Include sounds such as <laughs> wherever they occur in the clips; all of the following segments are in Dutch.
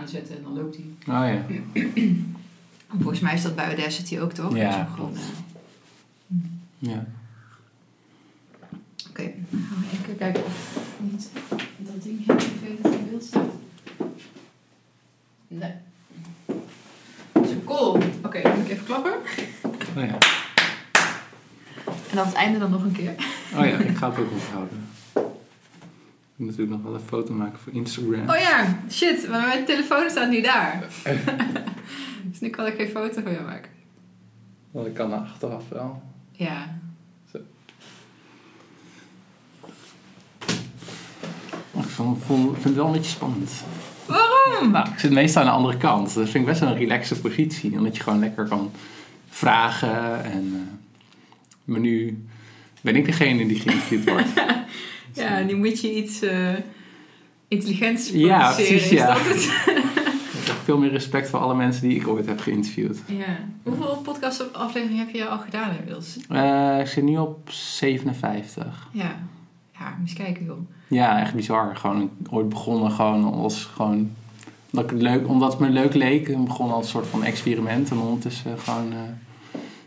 aanzetten en dan loopt hij. Oh ja. <clears throat> Volgens mij is dat bij Audacity ook toch? Ja, klopt. eh, ja. Oké, dan gaan we keer kijken of niet dat ding heel vervelend in beeld staat. Nee. Zo cool. Oké, dan moet ik even klappen. Oh ja. En dan het einde dan nog een keer. Oh ja, ik ga het ook onthouden. Ik moet natuurlijk nog wel een foto maken voor Instagram. Oh ja, shit, maar mijn telefoon staat nu daar. <laughs> dus nu kan ik geen foto van jou maken. Want ik kan er achteraf wel. Ja. Ik vond, vond- vind het wel een beetje spannend. Waarom? Nou, ik zit meestal aan de andere kant. Dat vind ik best wel een relaxe positie. Omdat je gewoon lekker kan vragen. En, eh, maar nu ben ik degene die geïnterviewd wordt. <laughs> Ja, nu moet je iets eh intelligents Ja, precies, is ja. dat het? <laughs> ik heb veel meer respect voor alle mensen die ik ooit heb geïnterviewd. ja. Hoeveel podcastafleveringen heb je al gedaan inmiddels? Eh, ik zit nu op 57. Ja. Ja, moet eens kijken joh. Ja, echt bizar. Gewoon ooit begonnen gewoon als gewoon... Omdat, ik het leuk, omdat het me leuk leek. Ik begon als een soort van experiment. En ondertussen gewoon eh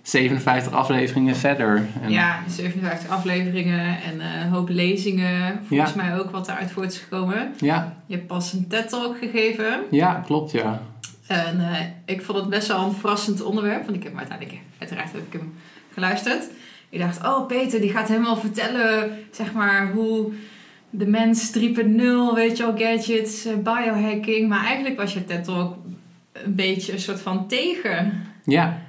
57 afleveringen verder. En, Ja, 57 afleveringen en eh, een hoop lezingen. Volgens mij ook wat daaruit voort is gekomen. Ja, Je hebt pas een TED-talk gegeven. ja, klopt ja. En eh, ik vond het best wel een verrassend onderwerp. Want ik heb hem uiteindelijk, uiteraard heb ik hem geluisterd. Ik dacht, oh Peter, die gaat helemaal vertellen, zeg maar, hoe de mens 3.0, weet je wel, gadgets, eh, biohacking. Maar eigenlijk was je TED-talk een beetje een soort van tegen Ja,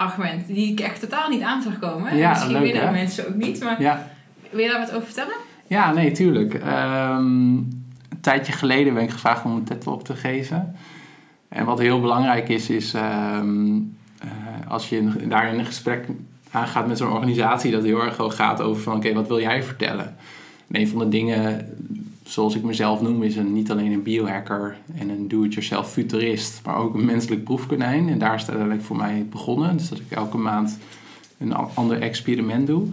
argument. Die ik echt totaal niet aan zag komen. Ja, Misschien leuk, weten hè? mensen ook niet. Maar ja. wil je daar wat over vertellen? Ja, nee, tuurlijk. Ehm, een tijdje geleden ben ik gevraagd om een TED-talk te geven. En wat heel belangrijk is, is ehm, eh, als je in- daarin een gesprek aangaat met zo'n organisatie, dat heel erg gaat over van, oké, wat wil jij vertellen? En een van de dingen, zoals ik mezelf noem, is een, niet alleen een biohacker en een do-it-yourself futurist, maar ook een menselijk proefkonijn. En daar is het uiteindelijk voor mij begonnen. Dus dat ik elke maand een ander experiment doe.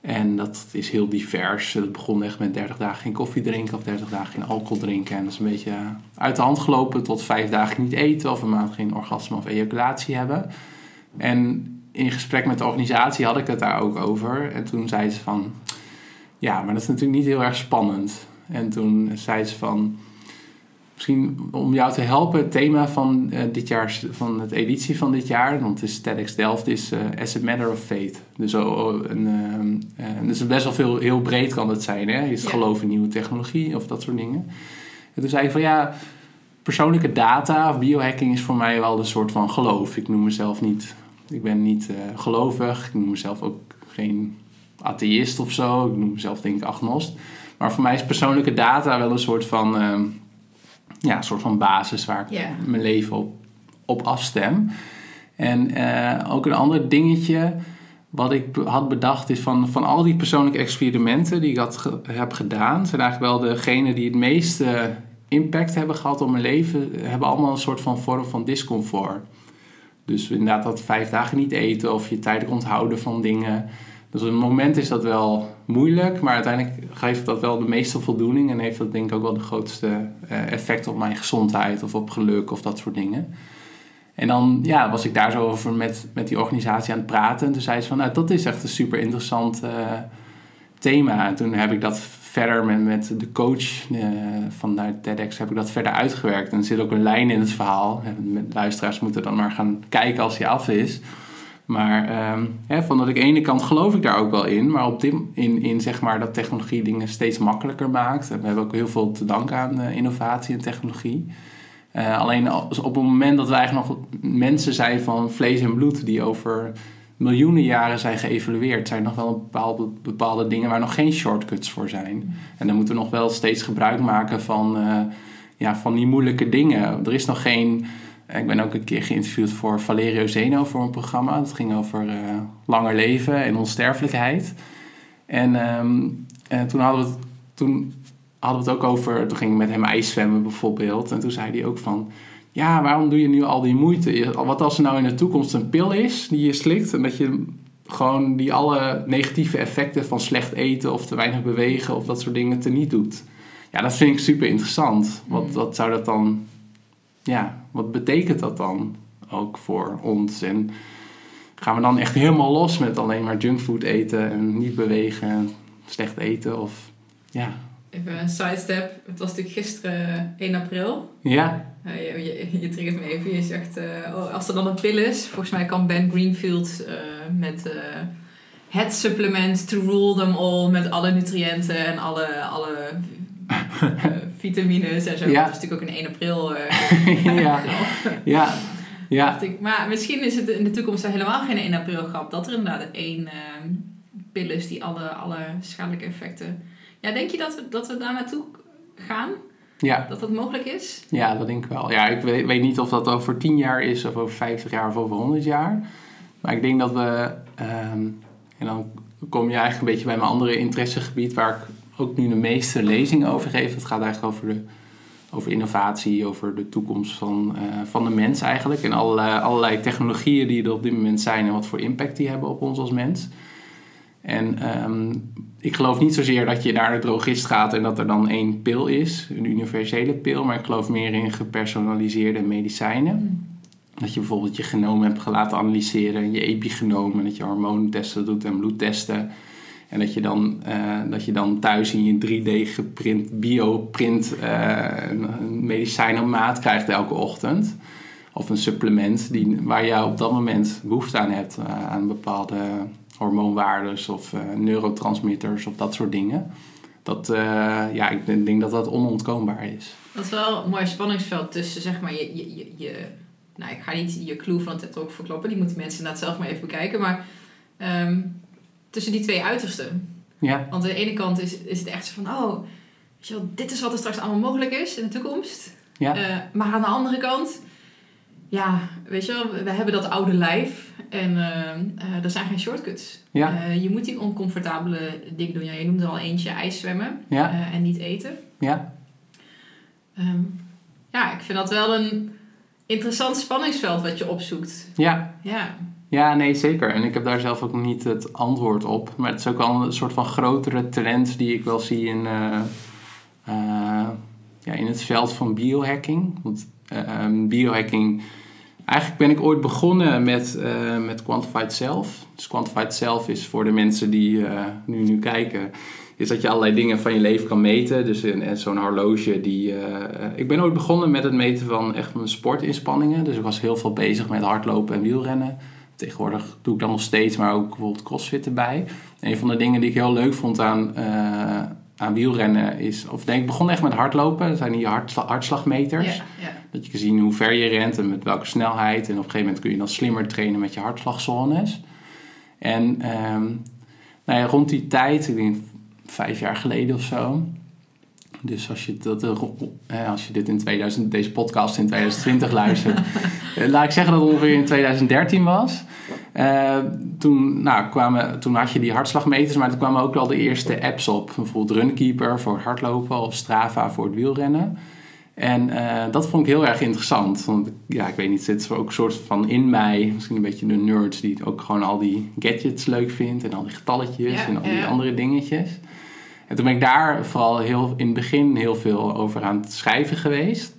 En dat is heel divers. Het begon echt met 30 dagen geen koffie drinken of 30 dagen geen alcohol drinken. En dat is een beetje uit de hand gelopen tot vijf dagen niet eten of een maand geen orgasme of ejaculatie hebben. En in gesprek met de organisatie had ik het daar ook over. En toen zei ze van, ja, maar dat is natuurlijk niet heel erg spannend. En toen zei ze van, misschien om jou te helpen, het thema van eh, dit jaar, van het editie van dit jaar, want het is TEDx Delft, is eh, As a Matter of Faith. Dus, oh, een, ehm, eh, dus best wel veel, heel breed kan het zijn, hè? Is het Ja. geloof in nieuwe technologie of dat soort dingen. En toen zei ik van ja, persoonlijke data of biohacking is voor mij wel een soort van geloof. Ik noem mezelf niet, ik ben niet gelovig, ik noem mezelf ook geen atheïst of zo. Ik noem mezelf denk ik agnost. Maar voor mij is persoonlijke data wel een soort van, ehm, ja, een soort van basis waar ik mijn leven op, op afstem. En eh, ook een ander dingetje wat ik had bedacht is van, van al die persoonlijke experimenten die ik had heb gedaan, zijn eigenlijk wel degenen die het meeste impact hebben gehad op mijn leven, hebben allemaal een soort van vorm van discomfort. Dus inderdaad dat vijf dagen niet eten of je tijdelijk onthouden van dingen. Dus op het moment is dat wel moeilijk, maar uiteindelijk geeft dat wel de meeste voldoening en heeft dat denk ik ook wel de grootste eh, effect op mijn gezondheid of op geluk of dat soort dingen. En dan ja, was ik daar zo over met, met die organisatie aan het praten. En toen zei ze van, nou, dat is echt een super interessant eh, thema. En toen heb ik dat verder met, met de coach eh, van naar TEDx heb ik dat verder uitgewerkt. En er zit ook een lijn in het verhaal. En luisteraars moeten dan maar gaan kijken als hij af is. Maar hè, van dat ik de ene kant geloof ik daar ook wel in. Maar op dit, in, in zeg maar dat technologie dingen steeds makkelijker maakt. We hebben ook heel veel te danken aan eh, innovatie en technologie. Eh, alleen als, op het moment dat we eigenlijk nog mensen zijn van vlees en bloed die over miljoenen jaren zijn geëvalueerd, zijn nog wel bepaalde, bepaalde dingen waar nog geen shortcuts voor zijn. En dan moeten we nog wel steeds gebruik maken van, eh, ja, van die moeilijke dingen. Er is nog geen. Ik ben ook een keer geïnterviewd voor Valerio Zeno voor een programma. Dat ging over eh, langer leven en onsterfelijkheid. En, ehm, en toen hadden we het. Toen hadden we het ook over, toen ging ik met hem ijszwemmen bijvoorbeeld. En toen zei hij ook van, ja, waarom doe je nu al die moeite? Wat als er nou in de toekomst een pil is die je slikt... en dat je gewoon die alle negatieve effecten van slecht eten... of te weinig bewegen of dat soort dingen teniet doet. ja, dat vind ik super interessant. Wat, Mm. wat zou dat dan, ja, wat betekent dat dan ook voor ons? En gaan we dan echt helemaal los met alleen maar junkfood eten en niet bewegen, slecht eten of ja. Even een sidestep. Het was natuurlijk gisteren 1 april. Ja, Eh, je, je, je triggert me even. Je zegt, eh, oh, als er dan een pil is, volgens mij kan Ben Greenfield eh, met eh, het supplement to rule them all met alle nutriënten en alle, alle eh, <laughs> vitamines en zo. Ja. Dat is natuurlijk ook een 1 april. eh, <laughs> <laughs> ja, ja, ja. Ik, maar misschien is het in de toekomst helemaal geen 1 april grap. Dat er inderdaad één pil is die alle, alle schadelijke effecten... Ja, denk je dat we, dat we daar naartoe gaan? Ja, Dat dat mogelijk is? ja, dat denk ik wel. Ja, ik weet, weet niet of dat over 10 jaar is of over 50 jaar of over 100 jaar. Maar ik denk dat we, ehm, en dan kom je eigenlijk een beetje bij mijn andere interessegebied, waar ik ook nu de meeste lezingen over geef. Het gaat eigenlijk over, de, over innovatie, over de toekomst van, eh, van de mens eigenlijk. En allerlei, allerlei technologieën die er op dit moment zijn en wat voor impact die hebben op ons als mens. En ehm, ik geloof niet zozeer dat je naar de drogist gaat en dat er dan één pil is, een universele pil, maar ik geloof meer in gepersonaliseerde medicijnen. Dat je bijvoorbeeld je genoom hebt laten analyseren, je epigenoom, en dat je hormoontesten doet en bloedtesten. En dat je dan, eh, dat je dan thuis in je 3D geprint, bioprint eh, een, medicijn op maat krijgt elke ochtend. Of een supplement die, waar je op dat moment behoefte aan hebt, eh, aan bepaalde hormoonwaardes of neurotransmitters of dat soort dingen. Dat, ja, ik denk dat dat onontkoombaar is. Dat is wel een mooi spanningsveld tussen, zeg maar, je... je, je, nou, ik ga niet je clue van het ook verkloppen. Die moeten mensen inderdaad zelf maar even bekijken. Maar ehm, tussen die twee uitersten. Ja, Want aan de ene kant is, is het echt zo van... Oh, weet je wel, dit is wat er straks allemaal mogelijk is in de toekomst. ja, Eh, maar aan de andere kant... Ja, weet je wel, we hebben dat oude lijf. En eh, eh, er zijn geen shortcuts. ja, je moet die oncomfortabele dingen doen. Ja, je noemde al eentje ijs zwemmen. ja, en niet eten. ja. Ehm, ja, ik vind dat wel een interessant spanningsveld wat je opzoekt. ja. Ja, Ja, nee, zeker. En ik heb daar zelf ook niet het antwoord op. Maar het is ook wel een soort van grotere trend die ik wel zie in, eh, eh, ja, in het veld van biohacking. Want eh, biohacking... Eigenlijk ben ik ooit begonnen met, met Quantified Self. Dus Quantified Self is voor de mensen die nu, nu kijken... is dat je allerlei dingen van je leven kan meten. Dus zo'n horloge die... ik ben ooit begonnen met het meten van echt mijn sportinspanningen. Dus ik was heel veel bezig met hardlopen en wielrennen. Tegenwoordig doe ik dat nog steeds, maar ook bijvoorbeeld crossfit erbij. En een van de dingen die ik heel leuk vond aan, eh, aan wielrennen is... Of nee, ik begon echt met hardlopen. Dat zijn die hartsla- hartslagmeters. Dat je kan zien hoe ver je rent en met welke snelheid. En op een gegeven moment kun je dan slimmer trainen met je hartslagzones. En ehm, nou ja, rond die tijd, ik denk vijf jaar geleden of zo. Dus als je, dat, eh, als je dit in 2000, deze podcast in 2020 <laughs> luistert, eh, laat ik zeggen dat het ongeveer in 2013 was. Eh, toen, nou, kwamen, toen had je die hartslagmeters, maar toen kwamen ook al de eerste apps op. Bijvoorbeeld Runkeeper voor het hardlopen of Strava voor het wielrennen. En dat vond ik heel erg interessant. Want ja, ik weet niet, het zit ook een soort van in mij. Misschien een beetje de nerds die ook gewoon al die gadgets leuk vindt. En al die getalletjes Ja, en al die ja. andere dingetjes. En toen ben ik daar vooral heel, in het begin heel veel over aan het schrijven geweest.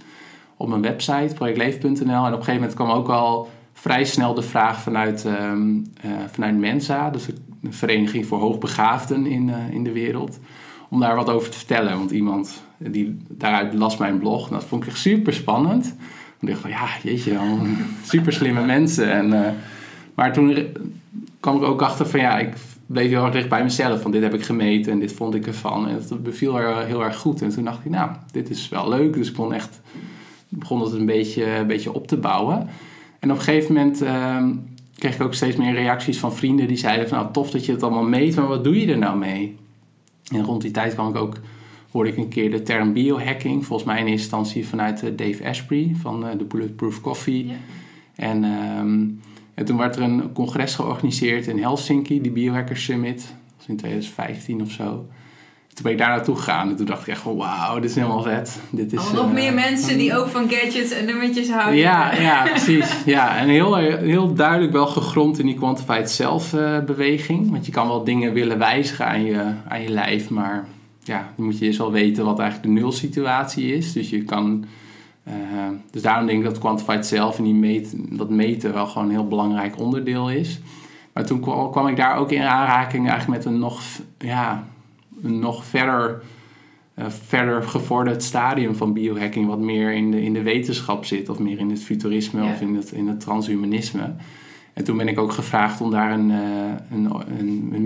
Op mijn website, projectleef.nl. En op een gegeven moment kwam ook al vrij snel de vraag vanuit, ehm, eh, vanuit Mensa. Dus de vereniging voor hoogbegaafden in, eh, in de wereld. Om daar wat over te vertellen. Want iemand die daaruit las mijn blog. Dat vond ik echt super spannend. Ik dacht van ja, jeetje, <laughs> super slimme mensen. En, eh, maar toen kwam ik ook achter van ja, ik bleef heel erg dicht bij mezelf. Van dit heb ik gemeten en dit vond ik ervan. En het beviel er heel erg goed. En toen dacht ik, nou, dit is wel leuk. Dus ik kon echt, begon het een beetje, een beetje op te bouwen. En op een gegeven moment ehm, kreeg ik ook steeds meer reacties van vrienden die zeiden van nou tof dat je het allemaal meet, maar wat doe je er nou mee? En rond die tijd kwam ik ook, hoorde ik een keer de term biohacking. Volgens mij in eerste instantie vanuit eh, Dave Asprey van eh, de Bulletproof Coffee. Ja. En, ehm, en toen werd er een congres georganiseerd in Helsinki, die Biohacker Summit. Dat was in 2015 of zo. Toen ben ik daar naartoe gegaan en toen dacht ik echt van wauw, dit is helemaal vet. Dit is, Allemaal nog eh, meer mensen die ook van gadgets en nummertjes houden. ja, ja, precies. Ja, en heel, heel duidelijk wel gegrond in die quantified self eh, beweging. Want je kan wel dingen willen wijzigen aan je, aan je lijf, maar ja, dan moet je eerst wel weten wat eigenlijk de nulsituatie is. Dus je kan... eh, dus daarom denk ik dat Quantified zelf en die meet, dat meten wel gewoon een heel belangrijk onderdeel is. Maar toen kwam, kwam ik daar ook in aanraking eigenlijk met een nog, ja, een nog verder, eh, verder gevorderd stadium van biohacking, wat meer in de, in de wetenschap zit, of meer in het futurisme Ja. of in het, in het transhumanisme. En toen ben ik ook gevraagd om daar een, eh, een, een, een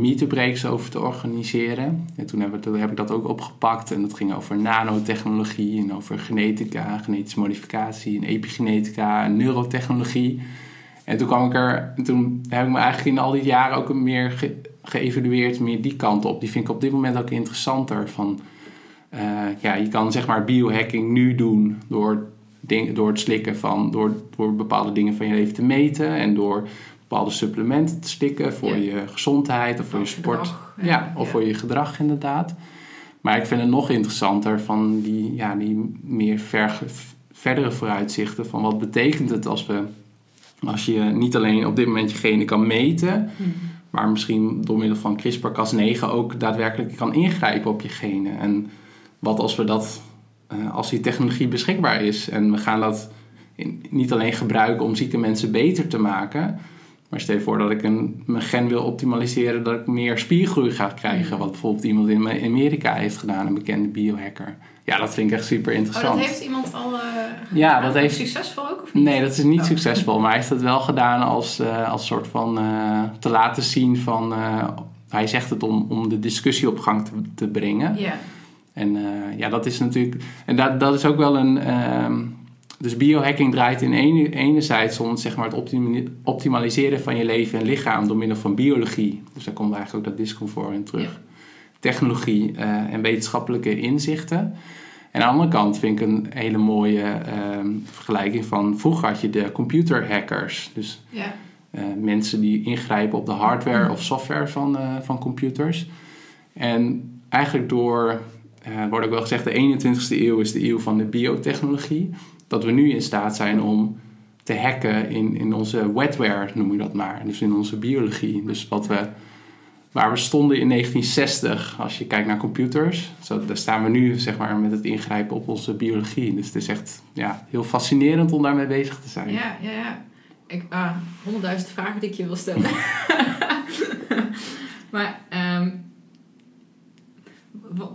over te organiseren. En toen heb ik, ik dat ook opgepakt. En dat ging over nanotechnologie en over genetica, genetische modificatie en epigenetica en neurotechnologie. En toen kwam ik er, en toen heb ik me eigenlijk in al die jaren ook meer ge, geëvalueerd, meer die kant op. Die vind ik op dit moment ook interessanter. Van, eh, ja, je kan zeg maar biohacking nu doen door, ding, door het slikken van, door, door bepaalde dingen van je leven te meten en door bepaalde supplementen te slikken voor Ja. je gezondheid of voor je sport. gedrag, Ja, ja, of ja. voor je gedrag inderdaad. Maar ik vind het nog interessanter van die, ja, die meer ver, verdere vooruitzichten van wat betekent het als we als je niet alleen op dit moment je genen kan meten, Mhm. maar misschien door middel van CRISPR-Cas9 ook daadwerkelijk kan ingrijpen op je genen. En wat als we dat, eh, als die technologie beschikbaar is en we gaan dat in- niet alleen gebruiken om zieke mensen beter te maken, maar stel je voor dat ik een, mijn gen wil optimaliseren, dat ik meer spiergroei ga krijgen, Mhm. wat bijvoorbeeld iemand in Amerika heeft gedaan, een bekende biohacker. Ja, dat vind ik echt super Oh, interessant. dat heeft iemand al eh Ja, dat heeft- Succesvol ook of niet? Nee, dat is niet Oh. succesvol. Maar hij heeft het wel gedaan als, eh, als soort van te laten zien van. hij zegt het om, om de discussie op gang te, te brengen. Ja. En eh, ja, dat is natuurlijk. En dat, dat is ook wel een. ehm, dus biohacking draait in ene, enerzijds om zeg maar, het optimaliseren van je leven en lichaam door middel van biologie. Dus daar komt eigenlijk ook dat discomfort in terug. Technologie eh, en wetenschappelijke inzichten. En aan de andere kant vind ik een hele mooie ehm, vergelijking van vroeger had je de computerhackers. Dus Ja. eh, mensen die ingrijpen op de hardware of software van, van computers. En eigenlijk door, eh wordt ook wel gezegd, de 21ste eeuw is de eeuw van de biotechnologie. Dat we nu in staat zijn om te hacken in, in onze wetware, noem je dat maar. Dus in onze biologie. Dus wat we, waar we stonden in 1960, als je kijkt naar computers, zo, daar staan we nu zeg maar, met het ingrijpen op onze biologie. Dus het is echt ja, heel fascinerend om daarmee bezig te zijn. Ja, ja, ja. Ik, ah, honderdduizend vragen die ik je wil stellen. <laughs> <laughs> maar, w-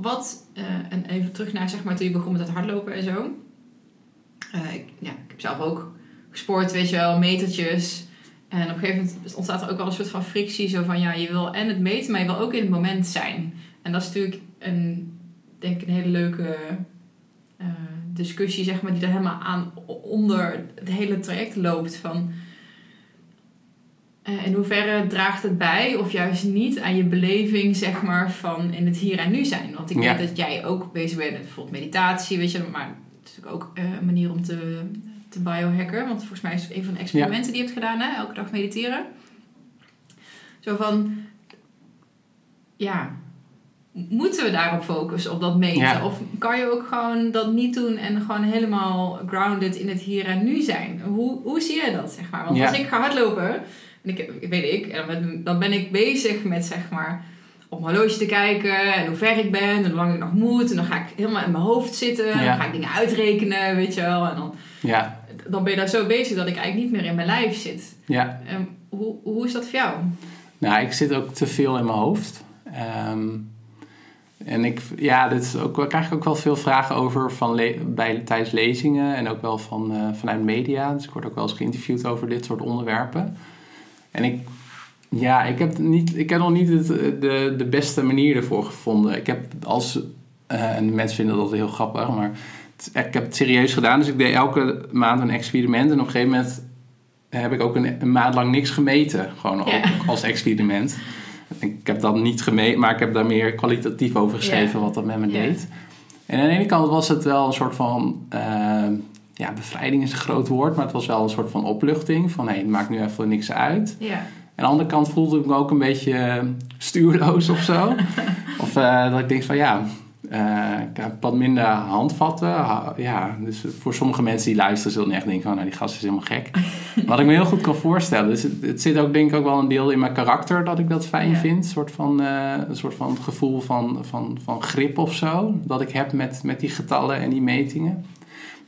wat, eh, en even terug naar zeg maar toen je begon met het hardlopen en zo. Eh, ik, ja, ik heb zelf ook gesport, weet je wel, metertjes. En op een gegeven moment ontstaat er ook wel een soort van frictie. Zo van, ja, je wil en het meten, maar je wil ook in het moment zijn. En dat is natuurlijk een, denk ik, een hele leuke eh, discussie, zeg maar, die er helemaal aan onder het hele traject loopt. Van eh, in hoeverre draagt het bij, of juist niet, aan je beleving, zeg maar, van in het hier en nu zijn. Want ik Ja. weet dat jij ook bezig bent met bijvoorbeeld meditatie, weet je, maar het is natuurlijk ook eh, een manier om te, te biohacken. Want volgens mij is het een van de experimenten die je hebt gedaan, hè? elke dag mediteren. Zo van, ja, moeten we daarop focussen, op dat meten? Ja. Of kan je ook gewoon dat niet doen en gewoon helemaal grounded in het hier en nu zijn? Hoe, hoe zie jij dat, zeg maar? Want als ik ga hardlopen, en ik, ik weet ik, en dan ben- dan ben ik bezig met, zeg maar, op mijn horloge te kijken en hoe ver ik ben en hoe lang ik nog moet. En dan ga ik helemaal in mijn hoofd zitten en Ja. dan ga ik dingen uitrekenen, weet je wel. En dan, Ja, dan ben je daar zo bezig dat ik eigenlijk niet meer in mijn lijf zit. ja. En hoe, hoe is dat voor jou? Nou, ik zit ook te veel in mijn hoofd. Ehm, en ik, ja, dit is ook, ik krijg ook wel veel vragen over van le- bij, tijdens lezingen en ook wel van, eh, vanuit media. Dus ik word ook wel eens geïnterviewd over dit soort onderwerpen. En ik, ja, ik heb, niet, ik heb nog niet het, de, de beste manier ervoor gevonden. Ik heb als, eh, en mensen vinden dat heel grappig, maar het- ik heb het serieus gedaan. Dus ik deed elke maand een experiment en op een gegeven moment heb ik ook een, een maand lang niks gemeten. Gewoon Ja. als experiment. Ik heb dat niet gemeten, maar ik heb daar meer kwalitatief over geschreven Ja. wat dat met me Ja. deed. En aan de ene kant was het wel een soort van... eh, ja, bevrijding is een groot woord, maar het was wel een soort van opluchting. Van hé, het maakt nu even niks uit. Ja, En aan de andere kant voelde ik me ook een beetje eh, stuurloos of zo. <laughs> of eh, dat ik denk van ja, Eh, ik heb wat minder handvatten. Ha- Ja, dus voor sommige mensen die luisteren zullen echt denken van, nou die gast is helemaal gek. <laughs> Wat ik me heel goed kan voorstellen. Dus het, het zit ook denk ik ook wel een deel in mijn karakter dat ik dat fijn Ja. vind. Een soort van, een soort van gevoel van, van, van grip of zo. Dat ik heb met, met die getallen en die metingen.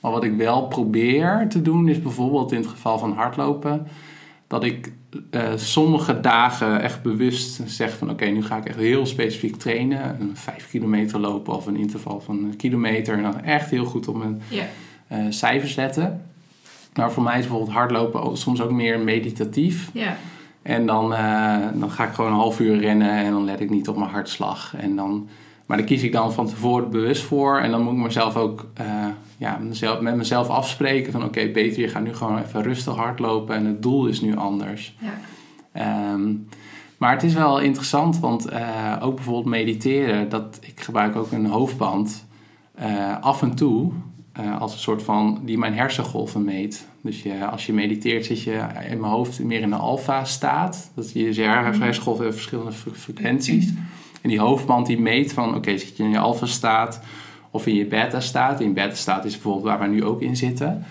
Maar wat ik wel probeer te doen is bijvoorbeeld in het geval van hardlopen. Dat ik eh, sommige dagen echt bewust zeg van oké, nu ga ik echt heel specifiek trainen. Een vijf kilometer lopen of een interval van een kilometer. En dan echt heel goed op mijn eh, cijfers letten. Maar voor mij is bijvoorbeeld hardlopen soms ook meer meditatief. En dan, eh, dan ga ik gewoon een half uur rennen en dan let ik niet op mijn hartslag. En dan, maar daar kies ik dan van tevoren bewust voor. En dan moet ik mezelf ook ja, mezelf, met mezelf afspreken van... oké, Peter, je gaat nu gewoon even rustig hardlopen en het doel is nu anders. Ja. Ehm, maar het is wel interessant, want eh, ook bijvoorbeeld mediteren... Dat, ik gebruik ook een hoofdband eh, af en toe... eh, als een soort van die mijn hersengolven meet. Dus je, als je mediteert zit je in mijn hoofd meer in de alfa staat. Dat je, je hersengolven hebben verschillende fre- frequenties. En die hoofdband die meet van oké, zit je in je alfa staat of in je beta staat. In beta staat is bijvoorbeeld waar we nu ook in zitten.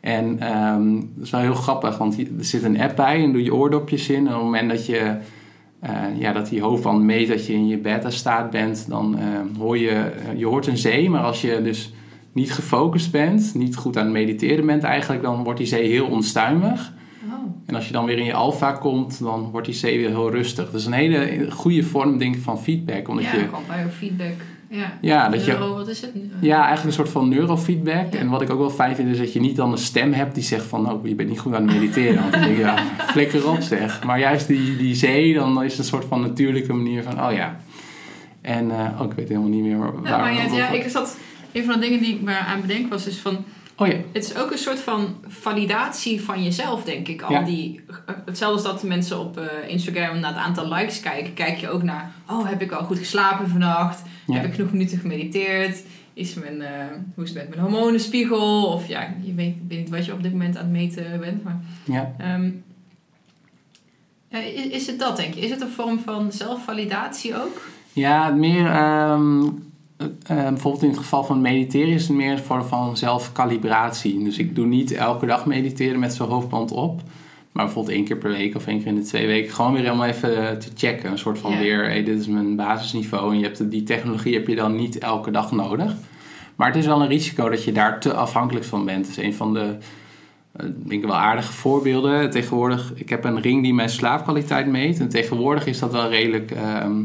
En ehm, dat is wel heel grappig, want er zit een app bij en doe je oordopjes in. En op het moment dat je eh, ja, dat die hoofdband meet dat je in je beta staat bent, dan eh, hoor je, eh, je hoort een zee. Maar als je dus niet gefocust bent, niet goed aan het mediteren bent eigenlijk, dan wordt die zee heel onstuimig. Oh. En als je dan weer in je alfa komt, dan wordt die zee weer heel rustig. Dat is een hele goede vorm denk ik van feedback. Omdat Ja, je, gewoon biofeedback. Ja. ja, dat je, Neuro, wat is het? ja, eigenlijk een soort van neurofeedback. Ja. En wat ik ook wel fijn vind, is dat je niet dan een stem hebt die zegt van... Oh, je bent niet goed aan het mediteren. Want dan denk je, ja, <laughs> flikker op zeg. Maar juist die, die zee, dan is het een soort van natuurlijke manier van... Oh ja. En, oh, ik weet helemaal niet meer waar... Ja, maar ja, ja, ik zat... Een van de dingen die ik me aan bedenk was is van... Oh ja, Het is ook een soort van validatie van jezelf, denk ik. Al Ja. die, hetzelfde als dat mensen op eh, Instagram naar het aantal likes kijken. Kijk je ook naar, oh, heb ik al goed geslapen vannacht? Ja. Heb ik genoeg minuten gemediteerd? Is mijn, eh, hoe is het met mijn hormonenspiegel? Of ja, je weet, ik weet niet wat je op dit moment aan het meten bent. Maar ja. ehm, is, is het dat, denk je? Is het een vorm van zelfvalidatie ook? Ja, meer ehm, eh, eh, bijvoorbeeld in het geval van mediteren is het meer een vorm van zelfcalibratie. Dus ik doe niet elke dag mediteren met zo'n hoofdband op. Maar bijvoorbeeld één keer per week of één keer in de twee weken. Gewoon weer helemaal even eh, te checken. Een soort van Ja. weer, hey, dit is mijn basisniveau. En je hebt, die technologie heb je dan niet elke dag nodig. Maar het is wel een risico dat je daar te afhankelijk van bent. Dat is een van de, denk ik wel aardige voorbeelden. Tegenwoordig, ik heb een ring die mijn slaapkwaliteit meet. En tegenwoordig is dat wel redelijk... ehm,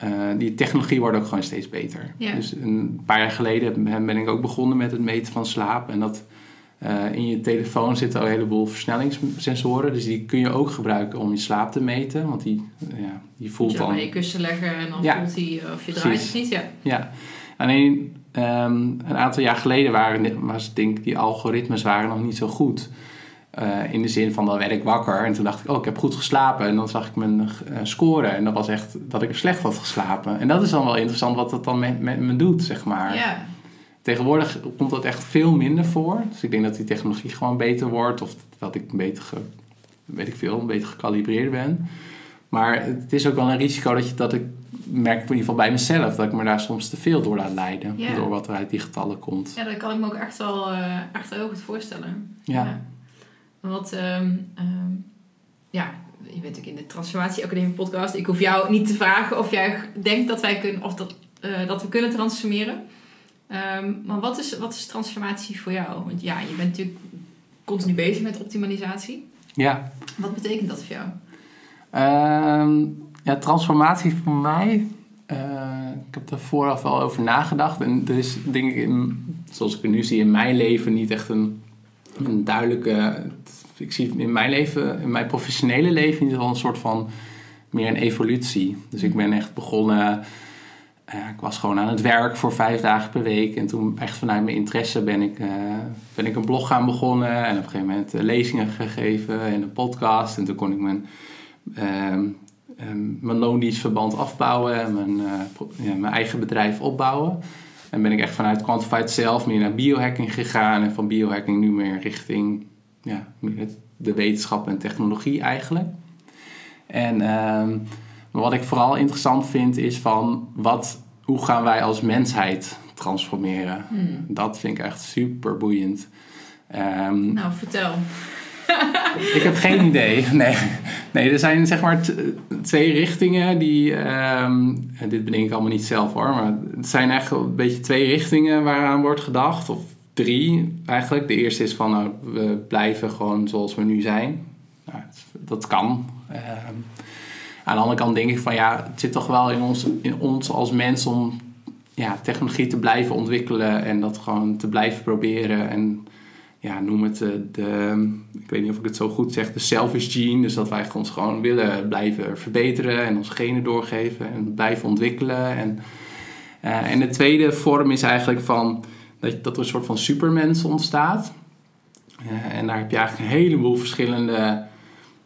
eh, die technologie wordt ook gewoon steeds beter. Ja. Dus een paar jaar geleden ben ik ook begonnen met het meten van slaap. En dat eh, in je telefoon zitten al een heleboel versnellingssensoren. Dus die kun je ook gebruiken om je slaap te meten. Want die, ja, die voelt Moet je dan... bij je kussen leggen en dan Ja. voelt hij eh, of je draait of niet. Ja. Ja, alleen ehm, een aantal jaar geleden waren, was, denk die algoritmes waren nog niet zo goed. Eh, in de zin van dan werd ik wakker en toen dacht ik, oh, ik heb goed geslapen. En dan zag ik mijn eh, score en dat was echt dat ik slecht had geslapen. En dat is dan wel interessant wat dat dan met, met me doet, zeg maar. Tegenwoordig komt dat echt veel minder voor. Dus ik denk dat die technologie gewoon beter wordt of dat ik beter, ge, weet ik veel, beter gekalibreerd ben. Maar het is ook wel een risico dat, je, dat ik merk in ieder geval bij mezelf dat ik me daar soms te veel door laat leiden. Door wat er uit die getallen komt. Ja, dat kan ik me ook echt wel, eh, echt heel goed voorstellen. Ja. Want, ehm, ehm, ja, je bent ook in de Transformatie Academie podcast. Ik hoef jou niet te vragen of jij denkt dat wij kunnen, of dat, eh, dat we kunnen transformeren. Ehm, maar wat is, wat is transformatie voor jou? Want ja, je bent natuurlijk continu bezig met optimalisatie. Ja. Wat betekent dat voor jou? Ja, transformatie voor mij. eh, ik heb er vooraf wel over nagedacht. En er is, denk ik, in, zoals ik het nu zie in mijn leven, niet echt een, een duidelijke. Ik zie in mijn leven, in mijn professionele leven, in ieder geval een soort van meer een evolutie. Dus ik ben echt begonnen. eh, ik was gewoon aan het werk voor vijf dagen per week. En toen echt vanuit mijn interesse ben ik, eh, ben ik een blog gaan begonnen. En op een gegeven moment eh, lezingen gegeven en een podcast. En toen kon ik mijn ehm, ehm, mijn loondienstverband afbouwen en mijn, ja, mijn eigen bedrijf opbouwen. En ben ik echt vanuit Quantified zelf meer naar biohacking gegaan en van biohacking nu meer richting ja, de wetenschap en technologie eigenlijk. En ehm, maar wat ik vooral interessant vind is van wat, hoe gaan wij als mensheid transformeren? Hmm. Dat vind ik echt super boeiend. Ehm, Nou, vertel. ik heb geen idee. Nee. <laughs> nee, er zijn zeg maar twee richtingen die. ehm, dit bedenk ik allemaal niet zelf hoor, maar het zijn echt een beetje twee richtingen waaraan wordt gedacht. Of drie eigenlijk. De eerste is van nou, we blijven gewoon zoals we nu zijn. Nou, dat kan. Ehm, aan de andere kant denk ik van ja, het zit toch wel in ons, in ons als mens om ja, technologie te blijven ontwikkelen en dat gewoon te blijven proberen. En ja, noem het de, de, ik weet niet of ik het zo goed zeg, de selfish gene. Dus dat wij ons gewoon willen blijven verbeteren en onze genen doorgeven en blijven ontwikkelen. En, eh, en de tweede vorm is eigenlijk van dat, dat er een soort van supermens ontstaat. Eh, en daar heb je eigenlijk een heleboel verschillende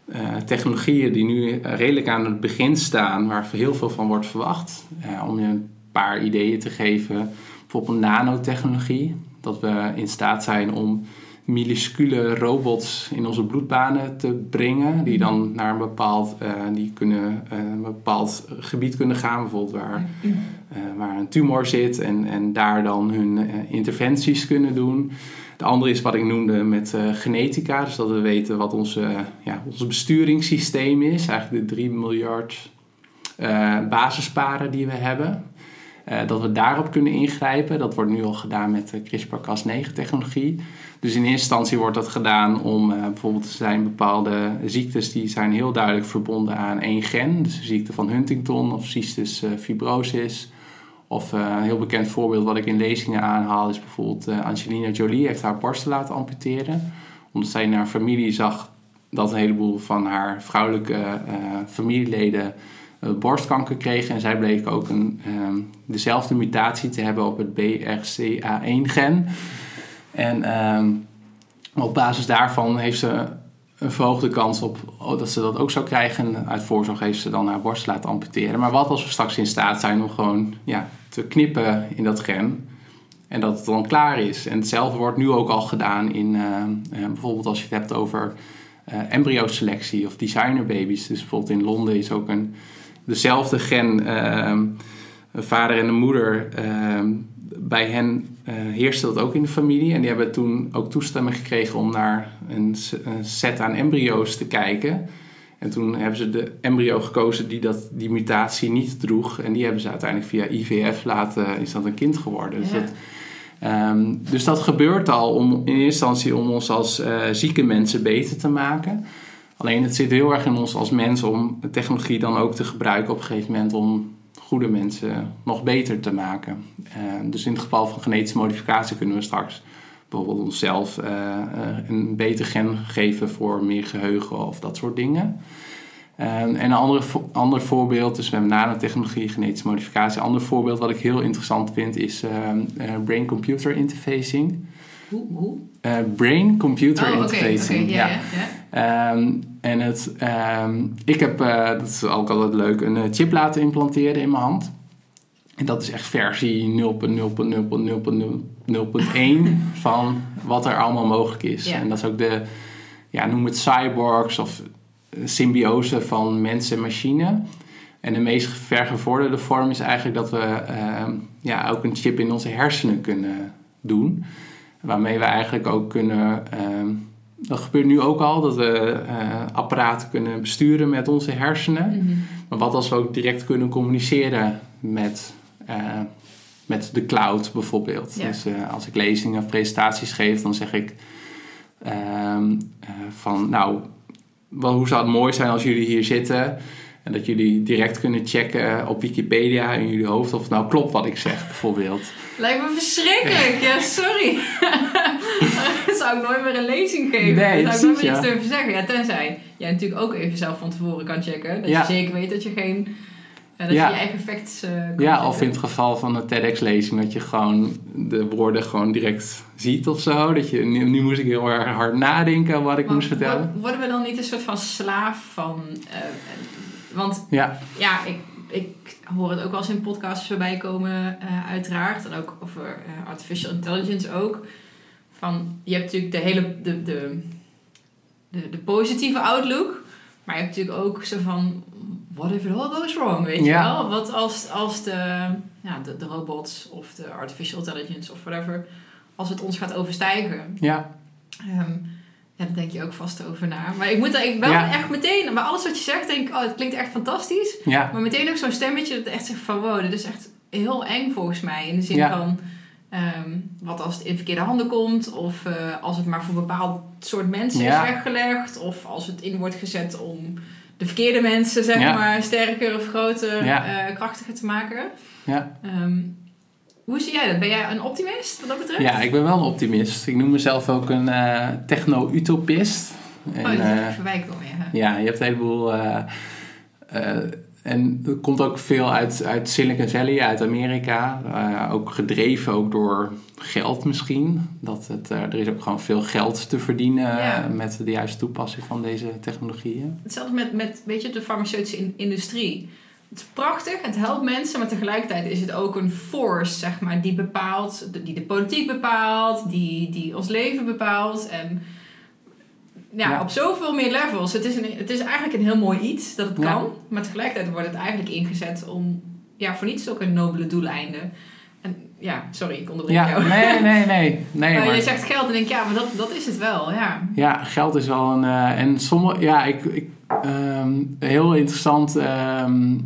eh, technologieën die nu redelijk aan het begin staan, waar heel veel van wordt verwacht. Eh, om je een paar ideeën te geven, bijvoorbeeld nanotechnologie. Dat we in staat zijn om minuscule robots in onze bloedbanen te brengen, die dan naar een bepaald, eh, die kunnen, eh, een bepaald gebied kunnen gaan, bijvoorbeeld waar, eh, waar een tumor zit en, en daar dan hun interventies kunnen doen. De andere is wat ik noemde met genetica, dus dat we weten wat onze, ja, ons besturingssysteem is, eigenlijk de 3 miljard basisparen die we hebben. Eh, dat we daarop kunnen ingrijpen. Dat wordt nu al gedaan met de CRISPR-Cas9-technologie. Dus in eerste instantie wordt dat gedaan om eh, bijvoorbeeld zijn bepaalde ziektes die zijn heel duidelijk verbonden aan één gen. Dus de ziekte van Huntington of cystis eh, fibrosis. Of een heel bekend voorbeeld wat ik in lezingen aanhaal is bijvoorbeeld Angelina Jolie heeft haar borsten laten amputeren. Omdat zij in haar familie zag dat een heleboel van haar vrouwelijke familieleden borstkanker kregen. En zij bleek ook een, ehm, dezelfde mutatie te hebben op het BRCA1-gen. En ehm, op basis daarvan heeft ze een verhoogde kans op oh, dat ze dat ook zou krijgen. En uit voorzorg heeft ze dan haar borst laten amputeren. Maar wat als we straks in staat zijn om gewoon ja, te knippen in dat gen... En dat het dan klaar is. En hetzelfde wordt nu ook al gedaan in ehm, eh, bijvoorbeeld als je het hebt over eh embryoselectie of designerbabies. Dus bijvoorbeeld in Londen is ook een, dezelfde gen, ehm, een vader en een moeder. ehm, bij hen eh, heerste dat ook in de familie. En die hebben toen ook toestemming gekregen om naar een, set aan embryo's te kijken. En toen hebben ze de embryo gekozen die dat, die mutatie niet droeg. En die hebben ze uiteindelijk via IVF laten, is dat een kind geworden. Dus dat, Ehm, dus dat gebeurt al om, in eerste instantie om ons als eh, zieke mensen beter te maken. Alleen het zit heel erg in ons als mens om de technologie dan ook te gebruiken op een gegeven moment om goede mensen nog beter te maken. Ehm, dus in het geval van genetische modificatie kunnen we straks bijvoorbeeld onszelf eh, eh, een beter gen geven voor meer geheugen of dat soort dingen. En een andere, ander voorbeeld, dus hebben nanotechnologie, genetische modificatie. Een ander voorbeeld wat ik heel interessant vind is eh, brain-computer interfacing. Hoe? Hoe? Eh, brain-computer Oh, oké. interfacing. oké, ja, ja. ja. Ehm, en het, ehm, ik heb, eh, dat is ook altijd leuk, een eh, chip laten implanteren in mijn hand. En dat is echt versie 0.0.0.0.0.1 <laughs> van wat er allemaal mogelijk is. Ja. En dat is ook de, ja, noem het cyborgs of symbiose van mens en machine. En de meest vergevorderde vorm is eigenlijk dat we ehm, ja, ook een chip in onze hersenen kunnen doen. Waarmee we eigenlijk ook kunnen. ehm, dat gebeurt nu ook al, dat we eh, apparaten kunnen besturen met onze hersenen. Mhm. Maar wat als we ook direct kunnen communiceren met, eh, met de cloud bijvoorbeeld. Ja. Dus eh, als ik lezingen of presentaties geef, dan zeg ik ehm, eh, van nou, wel, hoe zou het mooi zijn als jullie hier zitten en dat jullie direct kunnen checken op Wikipedia in jullie hoofd of het nou klopt wat ik zeg bijvoorbeeld. <laughs> Lijkt me verschrikkelijk. Ja, sorry. <laughs> Dat zou ik nooit meer een lezing geven. Nee, zou ik nooit meer iets durven zeggen. Ja, tenzij jij natuurlijk ook even zelf van tevoren kan checken. Dat Ja. je zeker weet dat je geen... eh, dat Ja. je je eigen facts eh, kan Ja, checken. of in het geval van een TEDx-lezing dat je gewoon de woorden gewoon direct ziet of zo. Dat je, nu, nu moest ik heel erg hard nadenken wat ik Maar moest vertellen. wo- Worden we dan niet een soort van slaaf van... eh, want Ja, ja, ik, ik hoor het ook wel eens in podcasts voorbij komen, eh, uiteraard. En ook over eh, artificial intelligence ook. Van, je hebt natuurlijk de hele de, de, de, de positieve outlook. Maar je hebt natuurlijk ook zo van, what if it all goes wrong, weet Ja. je wel? Wat als, als de, ja, de, de robots of de artificial intelligence of whatever, als het ons gaat overstijgen. Ja, Ehm, ja, daar denk je ook vast over na. Maar ik moet er ik wel Ja. echt meteen, bij alles wat je zegt, denk ik, oh, het klinkt echt fantastisch. ja, Maar meteen ook zo'n stemmetje dat echt zegt van, wow, dit is echt heel eng volgens mij. In de zin Ja. van, ehm, wat als het in verkeerde handen komt, of eh, als het maar voor een bepaald soort mensen is weggelegd, of als het in wordt gezet om de verkeerde mensen, zeg maar, sterker of groter, eh, krachtiger te maken. ja. Ehm, hoe zie jij dat? Ben jij een optimist wat dat betreft? ja, ik ben wel een optimist. Ik noem mezelf ook een eh, techno-utopist. En, oh, dat is eh, even voorbij komen, ja. Je hebt een heleboel. eh, en het komt ook veel uit, uit Silicon Valley, uit Amerika. Ook gedreven ook door geld misschien. Dat het, er is ook gewoon veel geld te verdienen Ja. met de juiste toepassing van deze technologieën. Hetzelfde met, met weet je, de farmaceutische in- industrie. Het is prachtig, het helpt mensen, maar tegelijkertijd is het ook een force, zeg maar, die bepaalt, die de politiek bepaalt, die, die ons leven bepaalt. En ja, Ja. op zoveel meer levels. Het is, een, het is eigenlijk een heel mooi iets dat het Ja. kan, maar tegelijkertijd wordt het eigenlijk ingezet om, ja, voor niets ook een nobele doeleinden. En ja, sorry, ik onderbreek Ja, jou. nee, nee, nee. <laughs> nee maar maar- je zegt geld en denk ik, ja, maar dat, dat is het wel, ja. Ja, geld is wel een. eh, en sommige. Ja, ik. ik ehm, heel interessant. ehm, eh,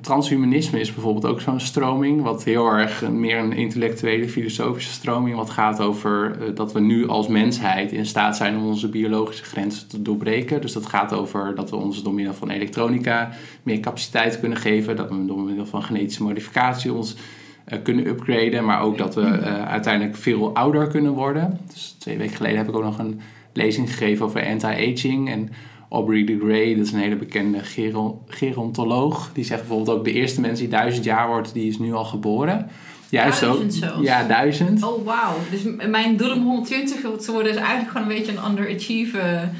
transhumanisme is bijvoorbeeld ook zo'n stroming. Wat heel erg een- meer een intellectuele, filosofische stroming. Wat gaat over eh, dat we nu als mensheid in staat zijn om onze biologische grenzen te doorbreken. Dus dat gaat over dat we ons door middel van elektronica meer capaciteit kunnen geven. Dat we door middel van genetische modificatie ons eh, kunnen upgraden. Maar ook dat we eh, uiteindelijk veel ouder kunnen worden. Dus twee weken geleden heb ik ook nog een lezing gegeven over anti-aging. En Aubrey de Grey, dat is een hele bekende gero- gerontoloog. Die zegt bijvoorbeeld ook de eerste mens die duizend jaar wordt, die is nu al geboren. Juist Duizend ook. zelfs? Ja, duizend. Oh, wauw. Dus mijn doel om 120 te worden is eigenlijk gewoon een beetje een underachieven.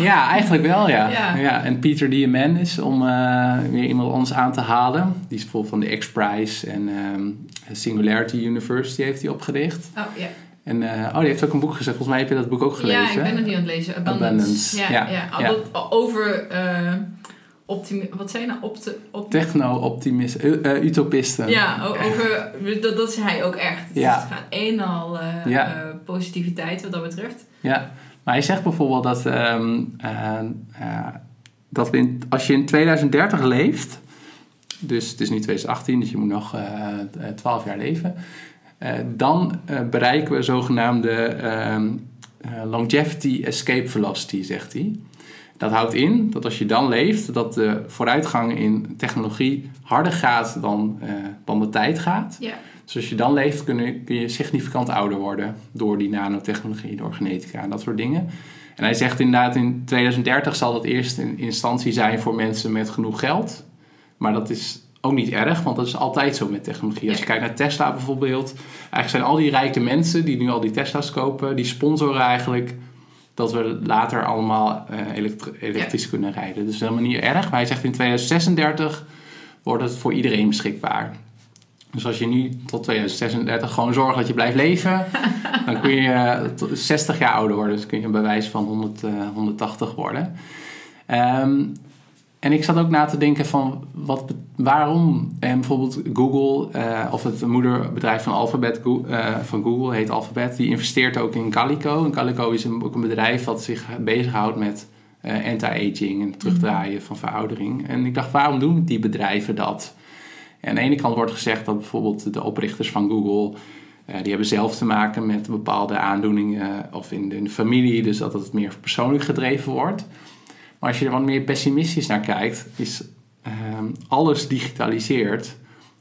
Ja, eigenlijk wel, ja. <laughs> Ja. ja. en Peter Diamandis, om eh, weer iemand anders aan te halen. Die is bijvoorbeeld van de X-Prize en ehm, Singularity University heeft hij opgericht. Oh, ja. En eh, oh, die heeft ook een boek gezet. Volgens mij heb je dat boek ook gelezen. Ja, ik ben nog niet aan het lezen. Abundance. Abundance, Ja, ja, ja. ja. Dat- over optimi- Wat zei je nou? Op Techno-optimist, eh, utopisten. ja, over, dat, dat is hij ook echt. Dus Ja. het gaat een en al positiviteit wat dat betreft. Ja, maar hij zegt bijvoorbeeld dat, ehm, eh, eh, dat we in- als je in 2030 leeft, dus het is nu 2018, dus je moet nog eh 12 jaar leven, dan eh, bereiken we zogenaamde ehm, eh, longevity escape velocity, zegt hij. Dat houdt in dat als je dan leeft, dat de vooruitgang in technologie harder gaat dan, eh, dan de tijd gaat. Ja. Dus als je dan leeft, kun je, kun je significant ouder worden door die nanotechnologie, door genetica en dat soort dingen. En hij zegt inderdaad, in 2030 zal dat eerst in instantie zijn voor mensen met genoeg geld. Maar dat is ook niet erg, want dat is altijd zo met technologie. Als je kijkt naar Tesla bijvoorbeeld, eigenlijk zijn al die rijke mensen die nu al die Tesla's kopen, die sponsoren eigenlijk dat we later allemaal eh, elektri- elektrisch kunnen rijden. Dus helemaal niet erg. Maar hij zegt in 2036 wordt het voor iedereen beschikbaar. Dus als je nu tot 2036 gewoon zorgt dat je blijft leven, <laughs> dan kun je eh, tot 60 jaar ouder worden. Dus kun je een bewijs van 100, eh, 180 worden. Ehm, en ik zat ook na te denken van wat, waarom en bijvoorbeeld Google eh, of het moederbedrijf van Alphabet eh, van Google heet Alphabet, die investeert ook in Calico. En Calico is een, ook een bedrijf dat zich bezighoudt met eh, anti-aging en terugdraaien van veroudering. En ik dacht, waarom doen die bedrijven dat? En aan de ene kant wordt gezegd dat bijvoorbeeld de oprichters van Google, die hebben zelf te maken met bepaalde aandoeningen of in de, in de familie, dus dat het meer persoonlijk gedreven wordt. Maar als je er wat meer pessimistisch naar kijkt, is ehm, alles digitaliseerd.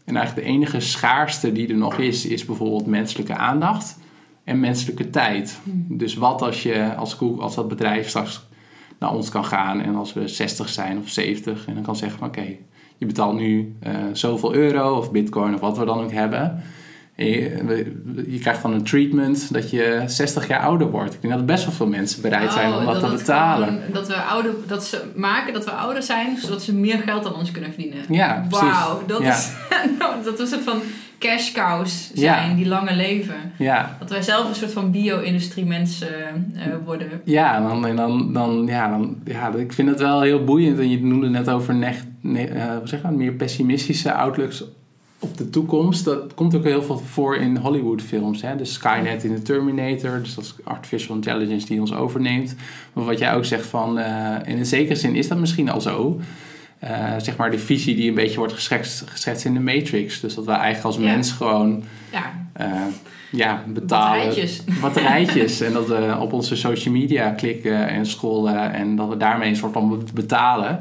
En eigenlijk de enige schaarste die er nog is, is bijvoorbeeld menselijke aandacht en menselijke tijd. Dus wat als je als, Google, als dat bedrijf straks naar ons kan gaan en als we 60 zijn of 70 en dan kan zeggen van oké, je betaalt nu eh, zoveel euro of bitcoin of wat we dan ook hebben. Je, je krijgt dan een treatment dat je 60 jaar ouder wordt. Ik denk dat best wel veel mensen bereid zijn om Oh, dat, te betalen. gewoon- dat, we ouder, dat ze maken dat we ouder zijn, zodat ze meer geld aan ons kunnen verdienen. Ja, precies. Wauw, dat, Ja. is, <laughs> dat is een soort van cash cows zijn Ja. die langer leven. Ja, Dat wij zelf een soort van bio-industrie mensen eh, worden. ja, dan, en dan, dan, ja, dan, ja, ik vind het wel heel boeiend. En je noemde net over neg, ne- eh, zeg dat, meer pessimistische outlooks op de toekomst. Dat komt ook heel veel voor in Hollywood films. Hè? De Skynet in de Terminator, dus dat is artificial intelligence die ons overneemt. Maar wat jij ook zegt van, eh, in een zekere zin is dat misschien al zo. Eh, zeg maar de visie die een beetje wordt geschetst, geschetst in de Matrix. Dus dat wij eigenlijk als Ja. mens gewoon Ja, eh, ja, betalen. batterijtjes. <laughs> batterijtjes. en dat we op onze social media klikken en scrollen en dat we daarmee een soort van betalen.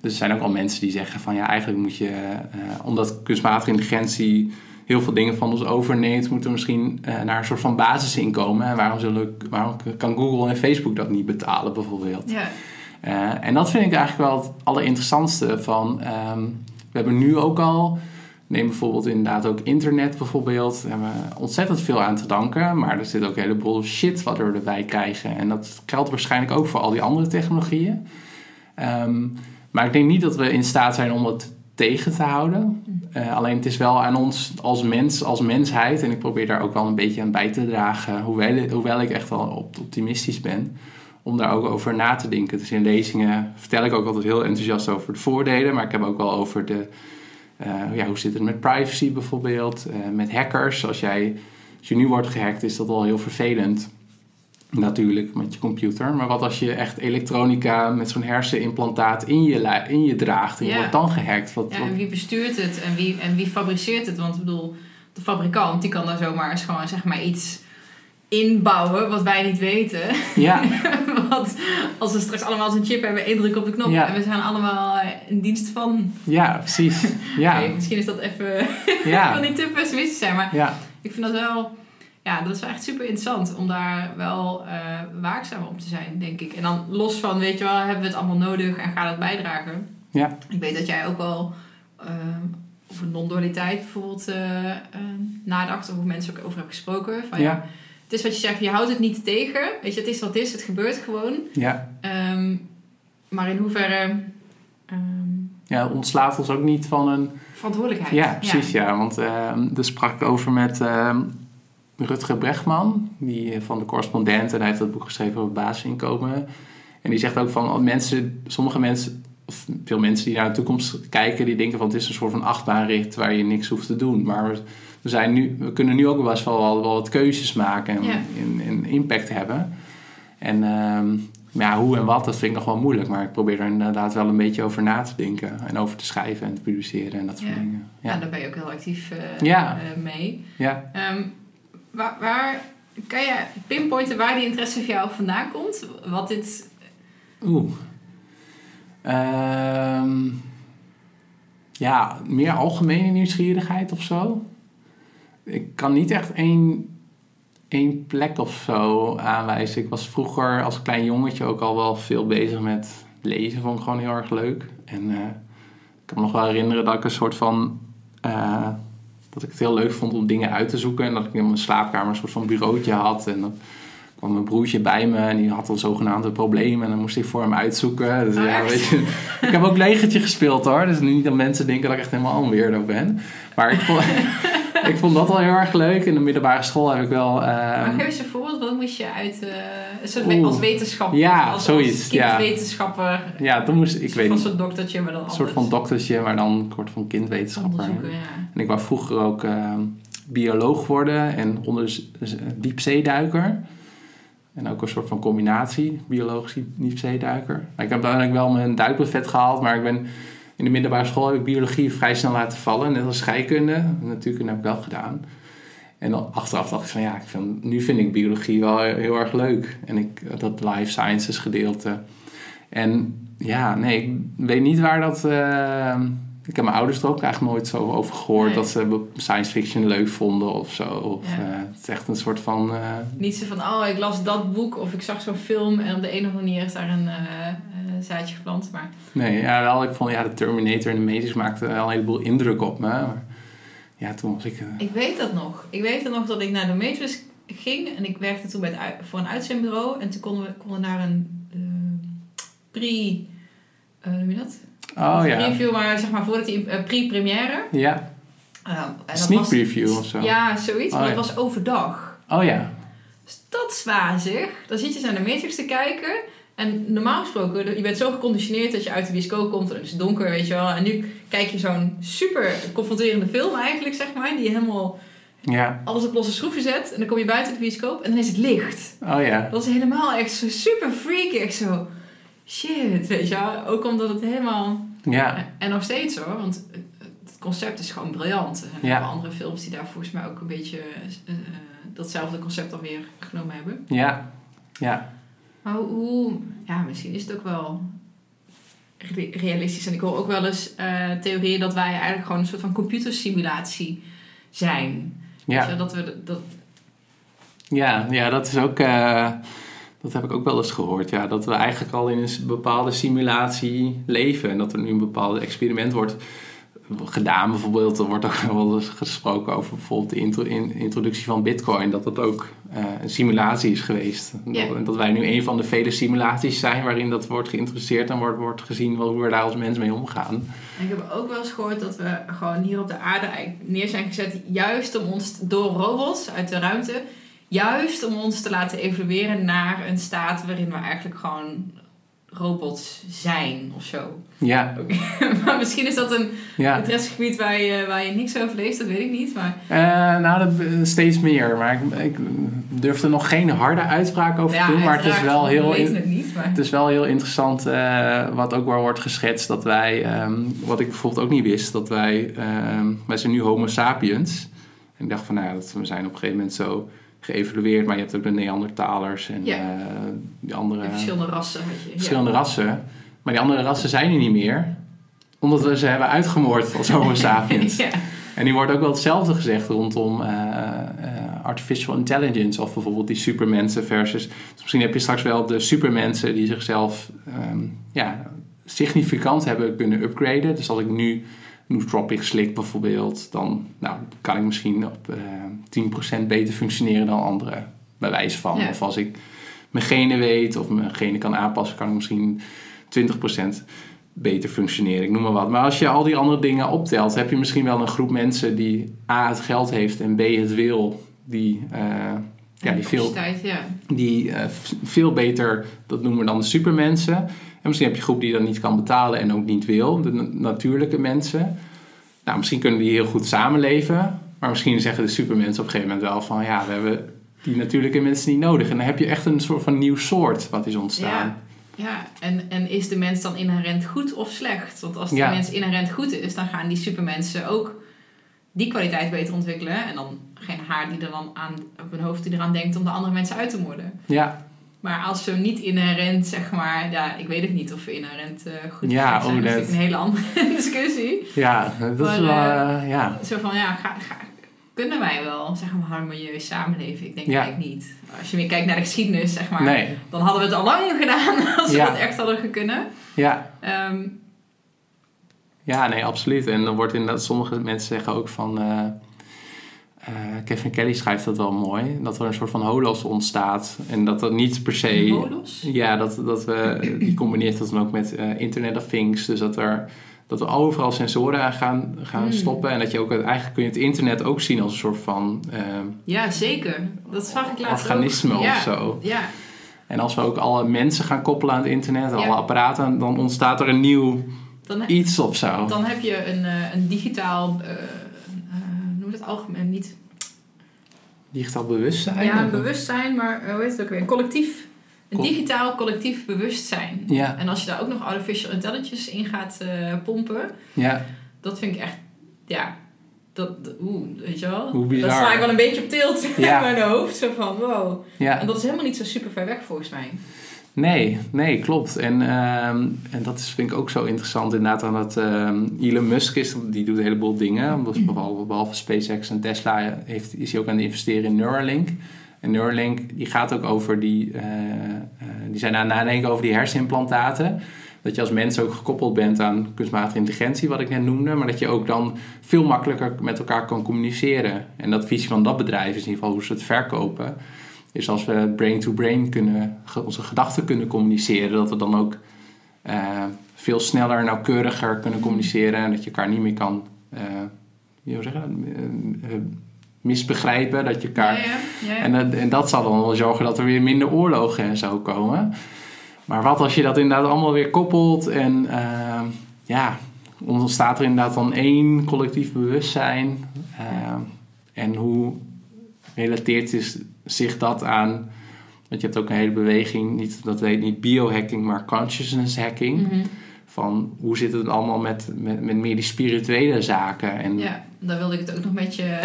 Dus er zijn ook al mensen die zeggen van ja, eigenlijk moet je, eh, omdat kunstmatige intelligentie heel veel dingen van ons overneemt, moeten we misschien eh, naar een soort van basisinkomen. En waarom, zullen, waarom kan Google en Facebook dat niet betalen bijvoorbeeld? Ja, Eh, en dat vind ik eigenlijk wel het allerinteressantste van... ehm, we hebben nu ook al... Neem bijvoorbeeld inderdaad ook internet bijvoorbeeld. Daar hebben we ontzettend veel aan te danken. Maar er zit ook een heleboel shit wat we erbij krijgen. En dat geldt waarschijnlijk ook voor al die andere technologieën. Ehm, maar ik denk niet dat we in staat zijn om het tegen te houden. Eh, alleen het is wel aan ons als mens, als mensheid... en ik probeer daar ook wel een beetje aan bij te dragen... hoewel, hoewel ik echt wel op- optimistisch ben om daar ook over na te denken. Dus in lezingen vertel ik ook altijd heel enthousiast over de voordelen, maar ik heb ook wel over de, eh, ja, hoe zit het met privacy bijvoorbeeld, eh, met hackers. Als, jij, als je nu wordt gehackt, is dat al heel vervelend. Natuurlijk met je computer. Maar wat als je echt elektronica met zo'n hersenimplantaat in je, in je draagt en je Ja. wordt dan gehackt? Wat, ja, wat- en wie bestuurt het en wie, en wie fabriceert het? Want ik bedoel, de fabrikant die kan daar zomaar eens gewoon zeg maar iets inbouwen wat wij niet weten. ja, <laughs> Want als we straks allemaal zo'n chip hebben, één druk op de knop Ja. en we zijn allemaal in dienst van. ja, precies. <laughs> Ja, misschien is dat even. <laughs> Ik wil ja, niet te pessimistisch zijn, maar ja. ik vind dat wel. Ja, dat is wel echt super interessant om daar wel eh, waakzaam op te zijn, denk ik. En dan los van, weet je wel, hebben we het allemaal nodig en gaat het bijdragen? Ja. Ik weet dat jij ook wel ehm, over non-dualiteit bijvoorbeeld eh, eh, nadacht, of hoe mensen ook over hebben gesproken. Van, ja. Ja. het is wat je zegt, je houdt het niet tegen. Weet je, het is wat het is, het gebeurt gewoon. ja. Ehm, maar in hoeverre ehm, Ja, ontslaat ons ook niet van een verantwoordelijkheid. Ja, precies. Ja. Want ehm daar sprak ik over met Rutger Brechtman, die eh, van de correspondent. En hij heeft dat boek geschreven over basisinkomen. En die zegt ook van oh, mensen, sommige mensen, of veel mensen die naar de toekomst kijken, die denken van het is een soort van achtbaanrit waar je niks hoeft te doen. Maar we, zijn nu, we kunnen nu ook best wel, wat keuzes maken en, Ja. en, en impact hebben. En ehm, ja, hoe en wat, dat vind ik nog wel moeilijk. Maar ik probeer er inderdaad wel een beetje over na te denken. En over te schrijven en te publiceren en dat soort Ja. dingen. Ja, daar ben je ook heel actief eh, Ja. eh, mee. Ja. Ehm, waar, waar kan je pinpointen waar die interesse van jou vandaan komt? Wat dit... Oeh. Ehm, ja, meer algemene nieuwsgierigheid of zo. Ik kan niet echt één, één plek of zo aanwijzen. Ik was vroeger als klein jongetje ook al wel veel bezig met lezen. Vond ik gewoon heel erg leuk. En eh, ik kan me nog wel herinneren dat ik een soort van... eh, dat ik het heel leuk vond om dingen uit te zoeken. En dat ik in mijn slaapkamer een soort van bureautje had. En dan kwam mijn broertje bij me en die had dan zogenaamde problemen. En dan moest ik voor hem uitzoeken. Dus Oh, ja, weet je, ik heb ook legertje gespeeld hoor. Dus nu niet dat mensen denken dat ik echt helemaal een weirdo ben. Maar ik vond, <laughs> ik vond dat al heel erg leuk. In de middelbare school heb ik wel... maar geef eens een voorbeeld, wat moest je uit... een soort Oeh. als wetenschapper? Ja, als, zoiets, Als ja. kindwetenschapper. ja, toen moest ik, weet Van niet, zo'n doktertje, maar dan een soort van doktertje, maar dan kort van kindwetenschapper. Ja. En ik wou vroeger ook ehm, bioloog worden en onder diepzeeduiker. En ook een soort van combinatie, biologisch diepzeeduiker. Maar ik heb uiteindelijk wel mijn duikbuffet gehaald, maar ik ben in de middelbare school heb ik biologie vrij snel laten vallen. Net als scheikunde. Natuurkunde heb ik wel gedaan. En dan achteraf dacht ik van ja, ik vind, nu vind ik biologie wel heel erg leuk. En ik, dat life sciences gedeelte. En ja, nee, ik weet niet waar dat... eh, ik heb mijn ouders er ook eigenlijk nooit zo over gehoord... Nee. dat ze science fiction leuk vonden of zo. Of, Ja. eh, het is echt een soort van... eh, Niet zo van, oh, ik las dat boek of ik zag zo'n film en op de een of andere manier is daar een eh, zaadje geplant. Maar nee, ja, wel, ik vond ja, de Terminator en de Matrix maakten wel een heleboel indruk op me. Maar ja, toen was ik... ik weet dat nog. Ik weet het nog dat ik naar de Matrix ging en ik werkte toen bij het voor een uitzendbureau. En toen konden we konden naar een pre... eh, hoe noem je dat? Oh ja. Review, maar zeg maar voordat die eh, pre-première. Ja, Uh, dat Sneak preview of zo. Ja, zoiets. Oh, maar ja. dat was overdag. Oh ja. Dus dat is wazig. Dan zit je naar de Matrix te kijken. En normaal gesproken, je bent zo geconditioneerd dat je uit de bioscoop komt en het is donker, weet je wel. En nu kijk je zo'n super confronterende film eigenlijk, zeg maar. Die helemaal Ja. alles op losse schroeven zet. En dan kom je buiten de bioscoop en dan is het licht. Oh ja. Dat is helemaal echt zo super freaky. Echt zo, shit, weet je wel. Ook omdat het helemaal... Ja. En nog steeds hoor, want het- concept is gewoon briljant. En er Ja. zijn andere films die daar volgens mij ook een beetje eh, eh, datzelfde concept alweer genomen hebben. Ja. Ja. Maar hoe, ja, misschien is het ook wel re- realistisch. En ik hoor ook wel eens eh, theorieën dat wij eigenlijk gewoon een soort van computersimulatie zijn. Ja. je, dat we dat, Ja, ja, dat is ook. Dat heb ik ook wel eens gehoord. Ja, dat we eigenlijk al in een bepaalde simulatie leven. En dat er nu een bepaald experiment wordt gedaan. Bijvoorbeeld, er wordt ook <laughs> wel eens gesproken over bijvoorbeeld de intro- in- introductie van Bitcoin. Dat dat ook eh, een simulatie is geweest. Ja. Dat, en dat wij nu een van de vele simulaties zijn waarin dat wordt geïntroduceerd en wordt, wordt gezien wel hoe we daar als mens mee omgaan. En ik heb ook wel eens gehoord dat we gewoon hier op de aarde neer zijn gezet, juist om ons door robots uit de ruimte, juist om ons te laten evolueren naar een staat waarin we eigenlijk gewoon robots zijn of zo. Ja, <laughs> maar misschien is dat een ja. interessegebied waar je, waar je niks over leest, dat weet ik niet. Maar Eh, nou, dat, eh, steeds meer. Maar ik, ik durf er nog geen harde uitspraak over ja, te doen. Maar het is wel heel... We het niet, maar... Het is wel heel interessant eh, wat ook wel wordt geschetst. Dat wij, ehm, wat ik bijvoorbeeld ook niet wist, dat wij, ehm, wij zijn nu homo sapiens. En ik dacht van, nou ja, dat we zijn op een gegeven moment zo geëvolueerd. Maar je hebt ook de Neandertalers en Ja. eh, die andere En verschillende rassen had je. verschillende rassen. Maar die andere rassen zijn er niet meer. Omdat we ze hebben uitgemoord als homo <laughs> sapiens. ja. En die wordt ook wel hetzelfde gezegd rondom eh, eh, artificial intelligence. Of bijvoorbeeld die supermensen versus... Dus misschien heb je straks wel de supermensen die zichzelf ehm, ja, significant hebben kunnen upgraden. Dus als ik nu nootropic slik bijvoorbeeld... dan nou, kan ik misschien op eh 10% beter functioneren dan anderen. Bij wijze van. Ja. Of als ik mijn genen weet of mijn genen kan aanpassen... kan ik misschien 20% beter functioneren. Ik noem maar wat. Maar als je al die andere dingen optelt, heb je misschien wel een groep mensen die A het geld heeft en B het wil, die, eh, ja, die, veel, Capaciteit, ja. die eh, veel beter, dat noemen we dan de supermensen. En misschien heb je een groep die dat niet kan betalen en ook niet wil, de na- natuurlijke mensen. Nou, misschien kunnen die heel goed samenleven, maar misschien zeggen de supermensen op een gegeven moment wel van ja, we hebben die natuurlijke mensen niet nodig. En dan heb je echt een soort van nieuw soort wat is ontstaan. Ja, en, en is de mens dan inherent goed of slecht? Want als de Ja. mens inherent goed is, dan gaan die supermensen ook die kwaliteit beter ontwikkelen. En dan geen haar die er dan aan, op hun hoofd die eraan denkt om de andere mensen uit te moorden. Ja, Maar als ze niet inherent, zeg maar, ja, ik weet het niet of we inherent eh, goed Ja, zijn. Dat is een hele andere <laughs> discussie. ja dat is wel, eh, ja. Zo van, ja, ga, ga- kunnen wij wel, zeg maar, harmonieus samenleven? Ik denk Ja. eigenlijk niet. Als je weer kijkt naar de geschiedenis, zeg maar, Nee, dan hadden we het al lang <laughs> gedaan als we dat echt hadden kunnen. ja. Ehm, Ja, nee, absoluut. En dan wordt inderdaad, sommige mensen zeggen ook van. eh, eh, Kevin Kelly schrijft dat wel mooi. Dat er een soort van holos ontstaat. En dat dat niet per se. Holos? Ja, dat, dat we. Die combineert dat dan ook met eh, Internet of Things. Dus dat er. Dat we overal sensoren aan gaan, gaan Hmm. stoppen. En dat je ook eigenlijk kun je het internet ook zien als een soort van eh, Ja, zeker. Dat zag ik laatst organisme ook. of ja. zo. Ja, En als we ook alle mensen gaan koppelen aan het internet, Ja. alle apparaten, dan ontstaat er een nieuw dan, iets of zo. dan heb je een, eh, een digitaal, het algemeen niet. Digitaal bewustzijn. Ja, bewustzijn, maar eh, hoe heet het ook weer? Een collectief. Een digitaal collectief bewustzijn. Ja, En als je daar ook nog artificial intelligence in gaat eh, pompen, ja. dat vind ik echt, ja, dat, dat- oeh, weet je wel? Hoe bizar. Dat sla ik wel een beetje op tilt <laughs> Ja. in mijn hoofd. Zo van, wow. ja. En dat is helemaal niet zo super ver weg volgens mij. Nee, nee, klopt. En, ehm, en dat is, vind ik ook zo interessant inderdaad aan dat ehm, Elon Musk is, die doet een heleboel dingen. Dus behalve, behalve SpaceX en Tesla heeft, is hij ook aan het investeren in Neuralink. En Neuralink die gaat ook over die, eh, eh, die zijn aan het nadenken over die hersimplantaten. Dat je als mens ook gekoppeld bent aan kunstmatige intelligentie, wat ik net noemde. Maar dat je ook dan veel makkelijker met elkaar kan communiceren. En dat visie van dat bedrijf is in ieder geval hoe ze het verkopen. Is als we brain-to-brain kunnen, onze gedachten kunnen communiceren, dat we dan ook eh, veel sneller, nauwkeuriger kunnen communiceren. En dat je elkaar niet meer kan hoe zeg je dat? Eh, eh, misbegrijpen. Dat je elkaar... Ja, ja, ja. En, dat- en dat zal dan wel zorgen dat er weer minder oorlogen en zo komen. Maar wat als je dat inderdaad allemaal weer koppelt en eh, ja, ontstaat er inderdaad dan één collectief bewustzijn. Eh, en hoe relateert is, zich dat aan, want je hebt ook een hele beweging, niet, dat weet niet biohacking, maar consciousness hacking. Mhm. Van hoe zit het allemaal met, met, met meer die spirituele zaken. En, Ja, daar wilde ik het ook nog met je <laughs>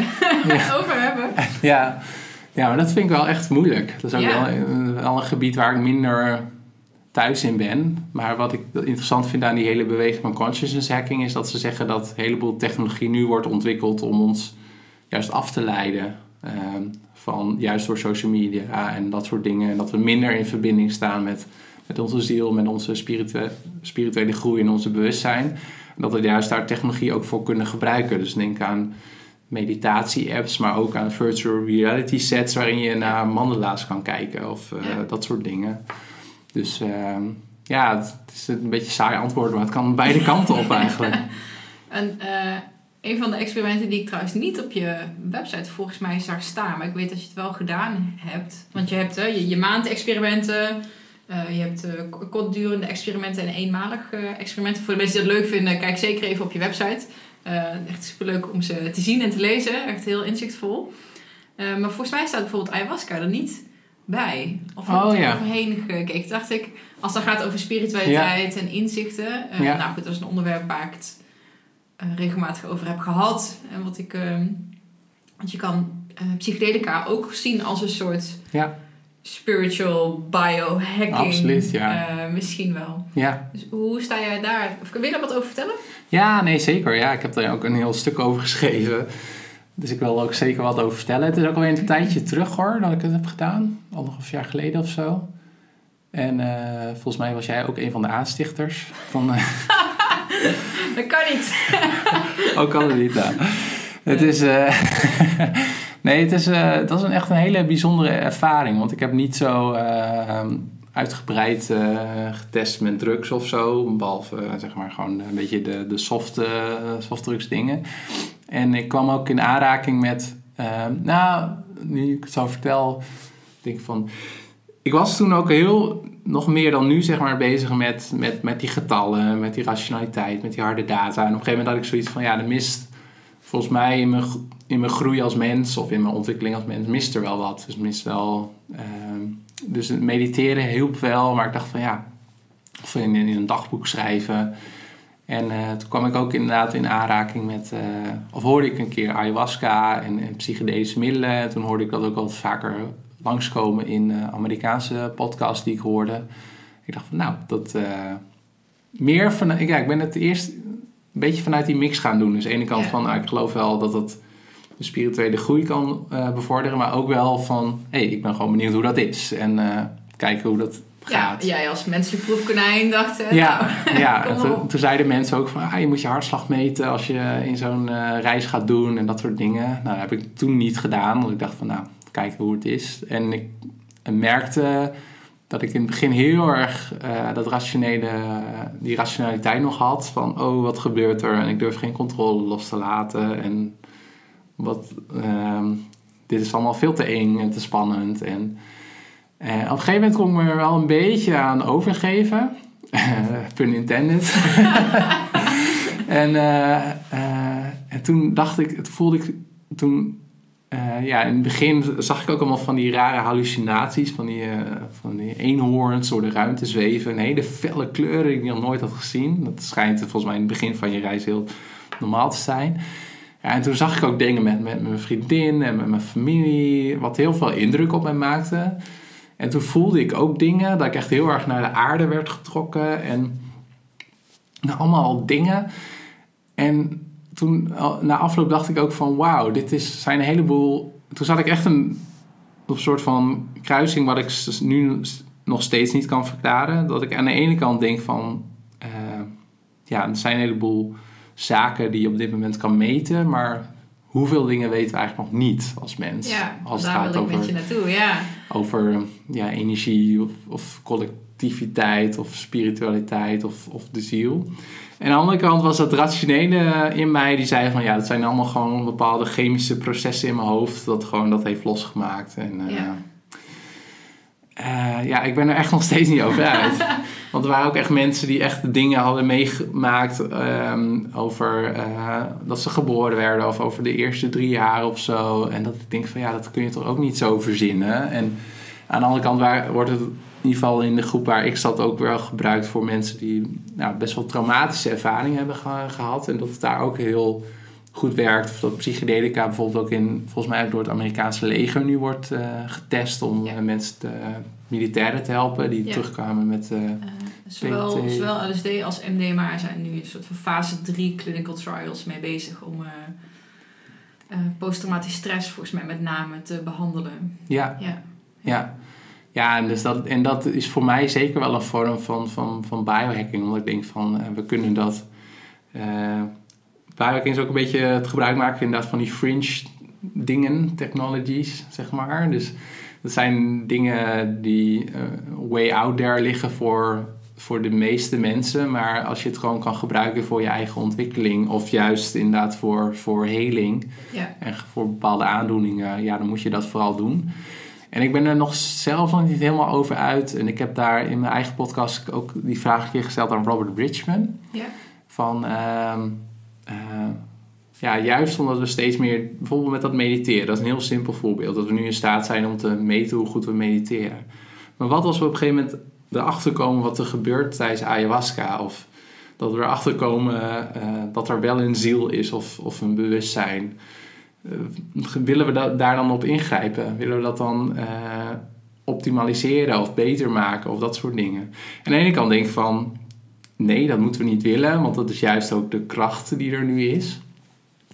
Ja. <laughs> over hebben. <laughs> Ja, ja, maar dat vind ik wel echt moeilijk. Dat is ook Ja. wel, een- wel een gebied waar ik minder thuis in ben. Maar wat ik interessant vind aan die hele beweging van consciousness hacking... is dat ze zeggen dat een heleboel technologie nu wordt ontwikkeld... om ons juist af te leiden ehm, van juist door social media en dat soort dingen. En dat we minder in verbinding staan met, met onze ziel... met onze spiritu- spirituele groei en onze bewustzijn. En dat we juist daar technologie ook voor kunnen gebruiken. Dus denk aan meditatie-apps, maar ook aan virtual reality sets waarin je naar mandala's kan kijken of eh, Ja. dat soort dingen. Dus ehm, ja, het is een beetje een saai antwoord, maar het kan beide kanten op <laughs> eigenlijk. En eh, een van de experimenten die ik trouwens niet op je website volgens mij zag staan, maar ik weet dat je het wel gedaan hebt. Want je hebt hè, je, je maandexperimenten, eh, je hebt eh, kortdurende experimenten en eenmalig eh, experimenten. Voor de mensen die dat leuk vinden, kijk zeker even op je website. Echt superleuk om ze te zien en te lezen. Echt heel inzichtvol. Maar volgens mij staat bijvoorbeeld ayahuasca er niet bij. Of heb ik Oh, ja. overheen gekeken. Dacht ik, als het gaat over spiritualiteit en inzichten. Ja. Nou goed, dat is een onderwerp waar ik het regelmatig over heb gehad. En wat ik... ehm, want je kan eh, psychedelica ook zien als een soort Ja, spiritual biohacking. Absoluut, ja. eh, misschien wel. ja. Dus hoe sta jij daar? Of wil je daar wat over vertellen? ja, nee zeker. Ja, ik heb daar ook een heel stuk over geschreven. Dus ik wil er ook zeker wat over vertellen. Het is ook alweer een tijdje terug hoor, dat ik het heb gedaan. Anderhalf jaar geleden of zo. En eh, volgens mij was jij ook een van de aanstichters van... eh, <laughs> <laughs> Dat kan niet. <laughs> Ook al niet. ja. Het is. eh, <laughs> nee, het is, eh, dat is echt een hele bijzondere ervaring. Want ik heb niet zo eh, uitgebreid eh, getest met drugs of zo. Behalve eh, zeg maar gewoon een beetje de, de soft, softdrugs dingen. En ik kwam ook in aanraking met. eh, nou, nu ik het zo vertel, denk ik van. Ik was toen ook heel, nog meer dan nu, zeg maar, bezig met, met, met die getallen, met die rationaliteit, met die harde data. En op een gegeven moment had ik zoiets van, ja, er mist volgens mij in mijn, in mijn groei als mens of in mijn ontwikkeling als mens, mist er wel wat. Dus mist wel, ehm, dus mediteren hielp wel, maar ik dacht van, ja, of in, in een dagboek schrijven. En eh, toen kwam ik ook inderdaad in aanraking met, eh, of hoorde ik een keer ayahuasca en, en psychedelische middelen. En toen hoorde ik dat ook altijd vaker langskomen in eh, Amerikaanse podcasts die ik hoorde. Ik dacht van, nou, dat eh, meer van, ja, ik ben het eerst een beetje vanuit die mix gaan doen. Dus aan de ene kant Ja. van, nou, ik geloof wel dat het de spirituele groei kan eh, bevorderen, maar ook wel van, hé, hey, ik ben gewoon benieuwd hoe dat is en kijken hoe dat Ja, gaat. jij als menselijk proefkonijn dacht... eh, Ja, nou, <laughs> ja. toen, zeiden mensen ook van ah, je moet je hartslag meten als je in zo'n reis gaat doen en dat soort dingen. Nou, dat heb ik toen niet gedaan, want ik dacht van nou, kijken hoe het is. En ik merkte dat ik in het begin heel erg eh, dat rationele, die rationaliteit nog had van oh, wat gebeurt er? En ik durf geen controle los te laten en wat, ehm, dit is allemaal veel te eng en te spannend. En eh, op een gegeven moment kon ik me er wel een beetje aan overgeven. <laughs> Pun intended. <laughs> en, eh, en toen dacht ik, het voelde ik toen, eh, ja, in het begin zag ik ook allemaal van die rare hallucinaties, van die, eh, van die eenhoorns door de ruimte zweven. En hele felle kleuren die ik nog nooit had gezien. Dat schijnt volgens mij in het begin van je reis heel normaal te zijn. Ja, en toen zag ik ook dingen met, met mijn vriendin en met mijn familie, wat heel veel indruk op mij maakte. En toen voelde ik ook dingen, dat ik echt heel erg naar de aarde werd getrokken. En allemaal dingen. En toen, na afloop dacht ik ook van, wauw, dit is, zijn een heleboel... Toen zat ik echt een, op een soort van kruising wat ik nu nog steeds niet kan verklaren. Dat ik aan de ene kant denk van, eh, ja, er zijn een heleboel zaken die je op dit moment kan meten, maar hoeveel dingen weten we eigenlijk nog niet als mens. Ja, als het daar gaat wil ik over, met je naartoe, ja. over ja, energie of, of collectiviteit of spiritualiteit of, of de ziel. En aan de andere kant was dat rationele in mij die zei van ja, dat zijn allemaal gewoon bepaalde chemische processen in mijn hoofd dat gewoon dat heeft losgemaakt. En, eh, Ja. eh, ja, ik ben er echt nog steeds niet over uit. <laughs> Want er waren ook echt mensen die echt dingen hadden meegemaakt ehm, over eh, dat ze geboren werden of over de eerste drie jaar of zo. En dat ik denk van ja, dat kun je toch ook niet zo verzinnen. En aan de andere kant waar, wordt het in ieder geval in de groep waar ik zat ook wel gebruikt voor mensen die nou, best wel traumatische ervaringen hebben ge- gehad. En dat het daar ook heel goed werkt. Of dat psychedelica bijvoorbeeld ook in, volgens mij ook door het Amerikaanse leger nu wordt eh, getest om Ja. eh, mensen, te, militairen te helpen die Ja. terugkwamen met... eh, Eh, zowel, zowel LSD als MDMA zijn nu een soort van fase 3 clinical trials mee bezig om eh eh, posttraumatische stress volgens mij met name te behandelen. ja, Ja, Ja, ja en, dus dat, en dat is voor mij zeker wel een vorm van, van, van biohacking. Omdat ik denk van, eh, we kunnen dat... eh biohacking is ook een beetje het gebruik maken inderdaad van die fringe dingen, technologies, zeg maar. Dus dat zijn dingen die eh, way out there liggen voor, voor de meeste mensen. Maar als je het gewoon kan gebruiken voor je eigen ontwikkeling... of juist inderdaad voor, voor heling ja, en voor bepaalde aandoeningen, ja, dan moet je dat vooral doen. En ik ben er nog zelf nog niet helemaal over uit. En ik heb daar in mijn eigen podcast ook die vraag een keer gesteld aan Robert Bridgman. ja, Van, ehm, eh, ja, juist omdat we steeds meer, bijvoorbeeld met dat mediteren, dat is een heel simpel voorbeeld. Dat we nu in staat zijn om te meten hoe goed we mediteren. Maar wat als we op een gegeven moment erachter komen wat er gebeurt tijdens ayahuasca? Of dat we erachter komen eh, dat er wel een ziel is of, of een bewustzijn. Eh, willen we daar dan op ingrijpen? Willen we dat dan eh, optimaliseren of beter maken of dat soort dingen? En aan de ene kant denk ik van, nee, dat moeten we niet willen, want dat is juist ook de kracht die er nu is.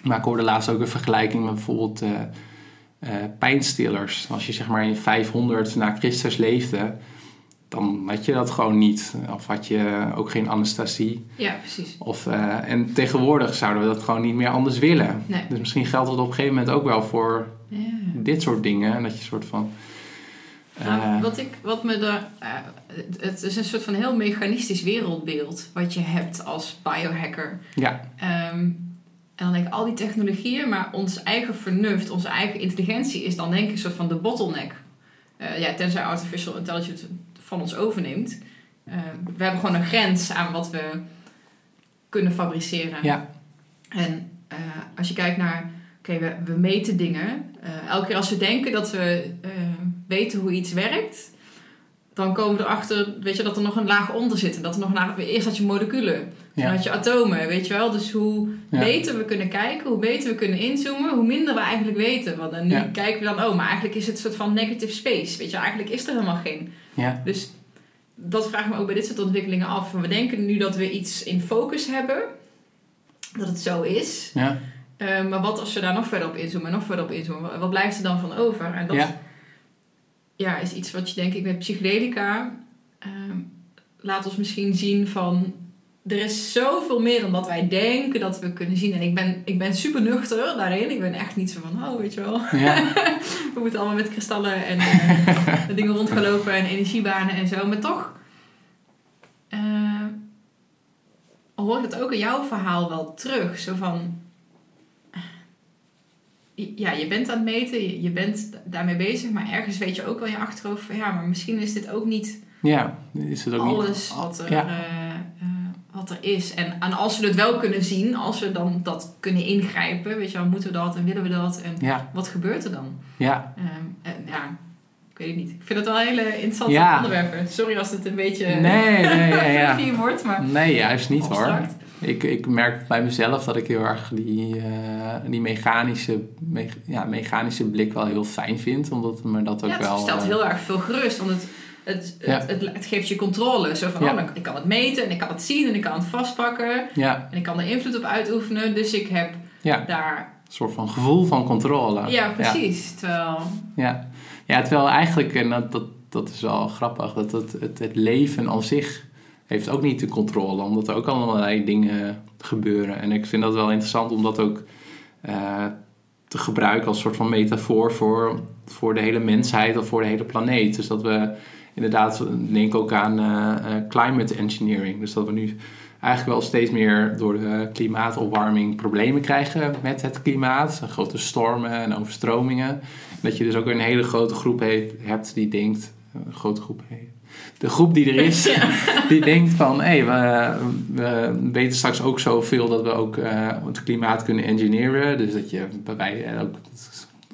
Maar ik hoorde laatst ook een vergelijking met bijvoorbeeld eh, pijnstillers. Als je zeg maar in 500 na Christus leefde, dan had je dat gewoon niet. Of had je ook geen anesthesie. ja, precies. Of, eh, en tegenwoordig zouden we dat gewoon niet meer anders willen. Nee. Dus misschien geldt dat op een gegeven moment ook wel voor Ja. dit soort dingen. En dat je een soort van... eh, Nou, wat, ik, wat me daar. eh, het- is een soort van heel mechanistisch wereldbeeld wat je hebt als biohacker. ja, Ehm, en dan denk ik al die technologieën, maar ons eigen vernuft, onze eigen intelligentie is dan denk ik een soort van de bottleneck. Eh, ja, tenzij artificial intelligence van ons overneemt. Eh, we hebben gewoon een grens aan wat we kunnen fabriceren. ja, En eh, als je kijkt naar, oké, we, we meten dingen. Eh, elke keer als we denken dat we weten hoe iets werkt, dan komen we erachter, weet je, dat er nog een laag onder zit. En dat er nog een laag, eerst had je moleculen, dan ja, had je atomen, weet je wel. Dus hoe Ja. beter we kunnen kijken, hoe beter we kunnen inzoomen, hoe minder we eigenlijk weten. Want dan nu Ja. kijken we dan, oh, maar eigenlijk is het een soort van negative space. Weet je, eigenlijk is er helemaal geen. ja, Dus dat vraag ik me ook bij dit soort ontwikkelingen af. We denken nu dat we iets in focus hebben, dat het zo is. ja, Eh, maar wat als we daar nog verder op inzoomen en nog verder op inzoomen? Wat- blijft er dan van over? En dat Ja. ja, is iets wat je denk ik met psychedelica ehm, laat ons misschien zien van... Er is zoveel meer dan dat wij denken dat we kunnen zien. En ik ben, ik ben super nuchter daarin. Ik ben echt niet zo van, oh, weet je wel. ja, <laughs> We moeten allemaal met kristallen en eh, <laughs> dingen rondgelopen en energiebanen en zo. Maar toch eh, hoor ik het ook in jouw verhaal wel terug. Zo van, ja, je bent aan het meten, je, je bent daarmee bezig. Maar ergens weet je ook wel in je achterhoofd van, ja, maar misschien is dit ook niet ja. Is het ook niet... alles wat er, Ja. eh, eh, wat er is. En, en als we het wel kunnen zien, als we dan dat kunnen ingrijpen, weet je wel, moeten we dat en willen we dat en Ja, wat gebeurt er dan? ja, Ehm, en ja, ik weet het niet. Ik vind het wel hele interessante Ja. onderwerpen. Sorry als het een beetje nee, nee, ja, ja. <laughs> wordt, maar Nee, juist niet hoor. Ik, ik merk bij mezelf dat ik heel erg die, eh, die mechanische, me- ja, mechanische blik wel heel fijn vind. Omdat me dat ook Ja, het wel... stelt eh, heel erg veel gerust, want het, het, Ja. het, het, het geeft je controle. Zo van, Ja. oh, ik kan het meten en ik kan het zien en ik kan het vastpakken. ja, En ik kan er invloed op uitoefenen, dus ik heb daar... een soort van gevoel van controle. Ja, precies. Terwijl... Ja, ja terwijl eigenlijk, en dat, dat, dat is wel grappig, dat het, het, het leven aan zich heeft ook niet de controle. Omdat er ook allerlei dingen gebeuren. En ik vind dat wel interessant om dat ook eh, te gebruiken als soort van metafoor voor, voor de hele mensheid of voor de hele planeet. Dus dat we inderdaad, denk ook aan uh, climate engineering. Dus dat we nu eigenlijk wel steeds meer door de klimaatopwarming problemen krijgen met het klimaat. Grote stormen en overstromingen. Dat je dus ook een hele grote groep hebt die denkt, een grote groep de groep die er is, <laughs> <laughs> die denkt van hé, hey, we, we, weten straks ook zoveel dat we ook uh, het klimaat kunnen engineeren. Dus dat je bij wij ook,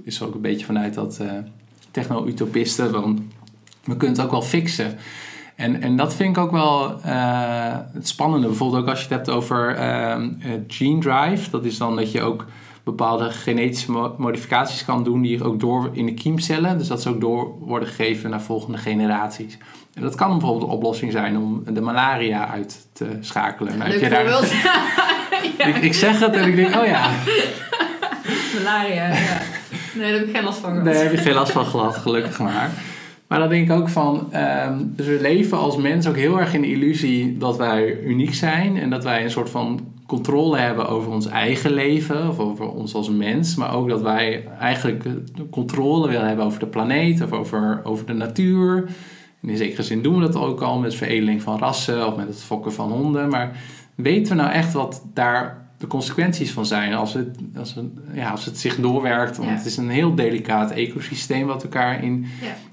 is ook een beetje vanuit dat uh, techno-utopisten, we kunnen het ook wel fixen. En, en dat vind ik ook wel uh, het spannende. Bijvoorbeeld ook als je het hebt over uh, gene drive. Dat is dan dat je ook bepaalde genetische modificaties kan doen die ook door in de kiemcellen. Dus dat ze ook door worden gegeven naar volgende generaties. En dat kan bijvoorbeeld een oplossing zijn om de malaria uit te schakelen. Nou, Leuk daar... <laughs> ja. ik, ik, zeg het en ik denk, oh ja. malaria, ja. Nee, daar heb ik geen last van gehad. Nee, daar heb je geen last van gehad, gelukkig maar. Maar dan denk ik ook van, um, dus we leven als mens ook heel erg in de illusie dat wij uniek zijn en dat wij een soort van controle hebben over ons eigen leven of over ons als mens, maar ook dat wij eigenlijk controle willen hebben over de planeet of over, over de natuur. En in zekere zin doen we dat ook al met veredeling van rassen of met het fokken van honden, maar weten we nou echt wat daar de consequenties van zijn als het, als het, ja, als het zich doorwerkt. Want het is een heel delicaat ecosysteem wat elkaar in,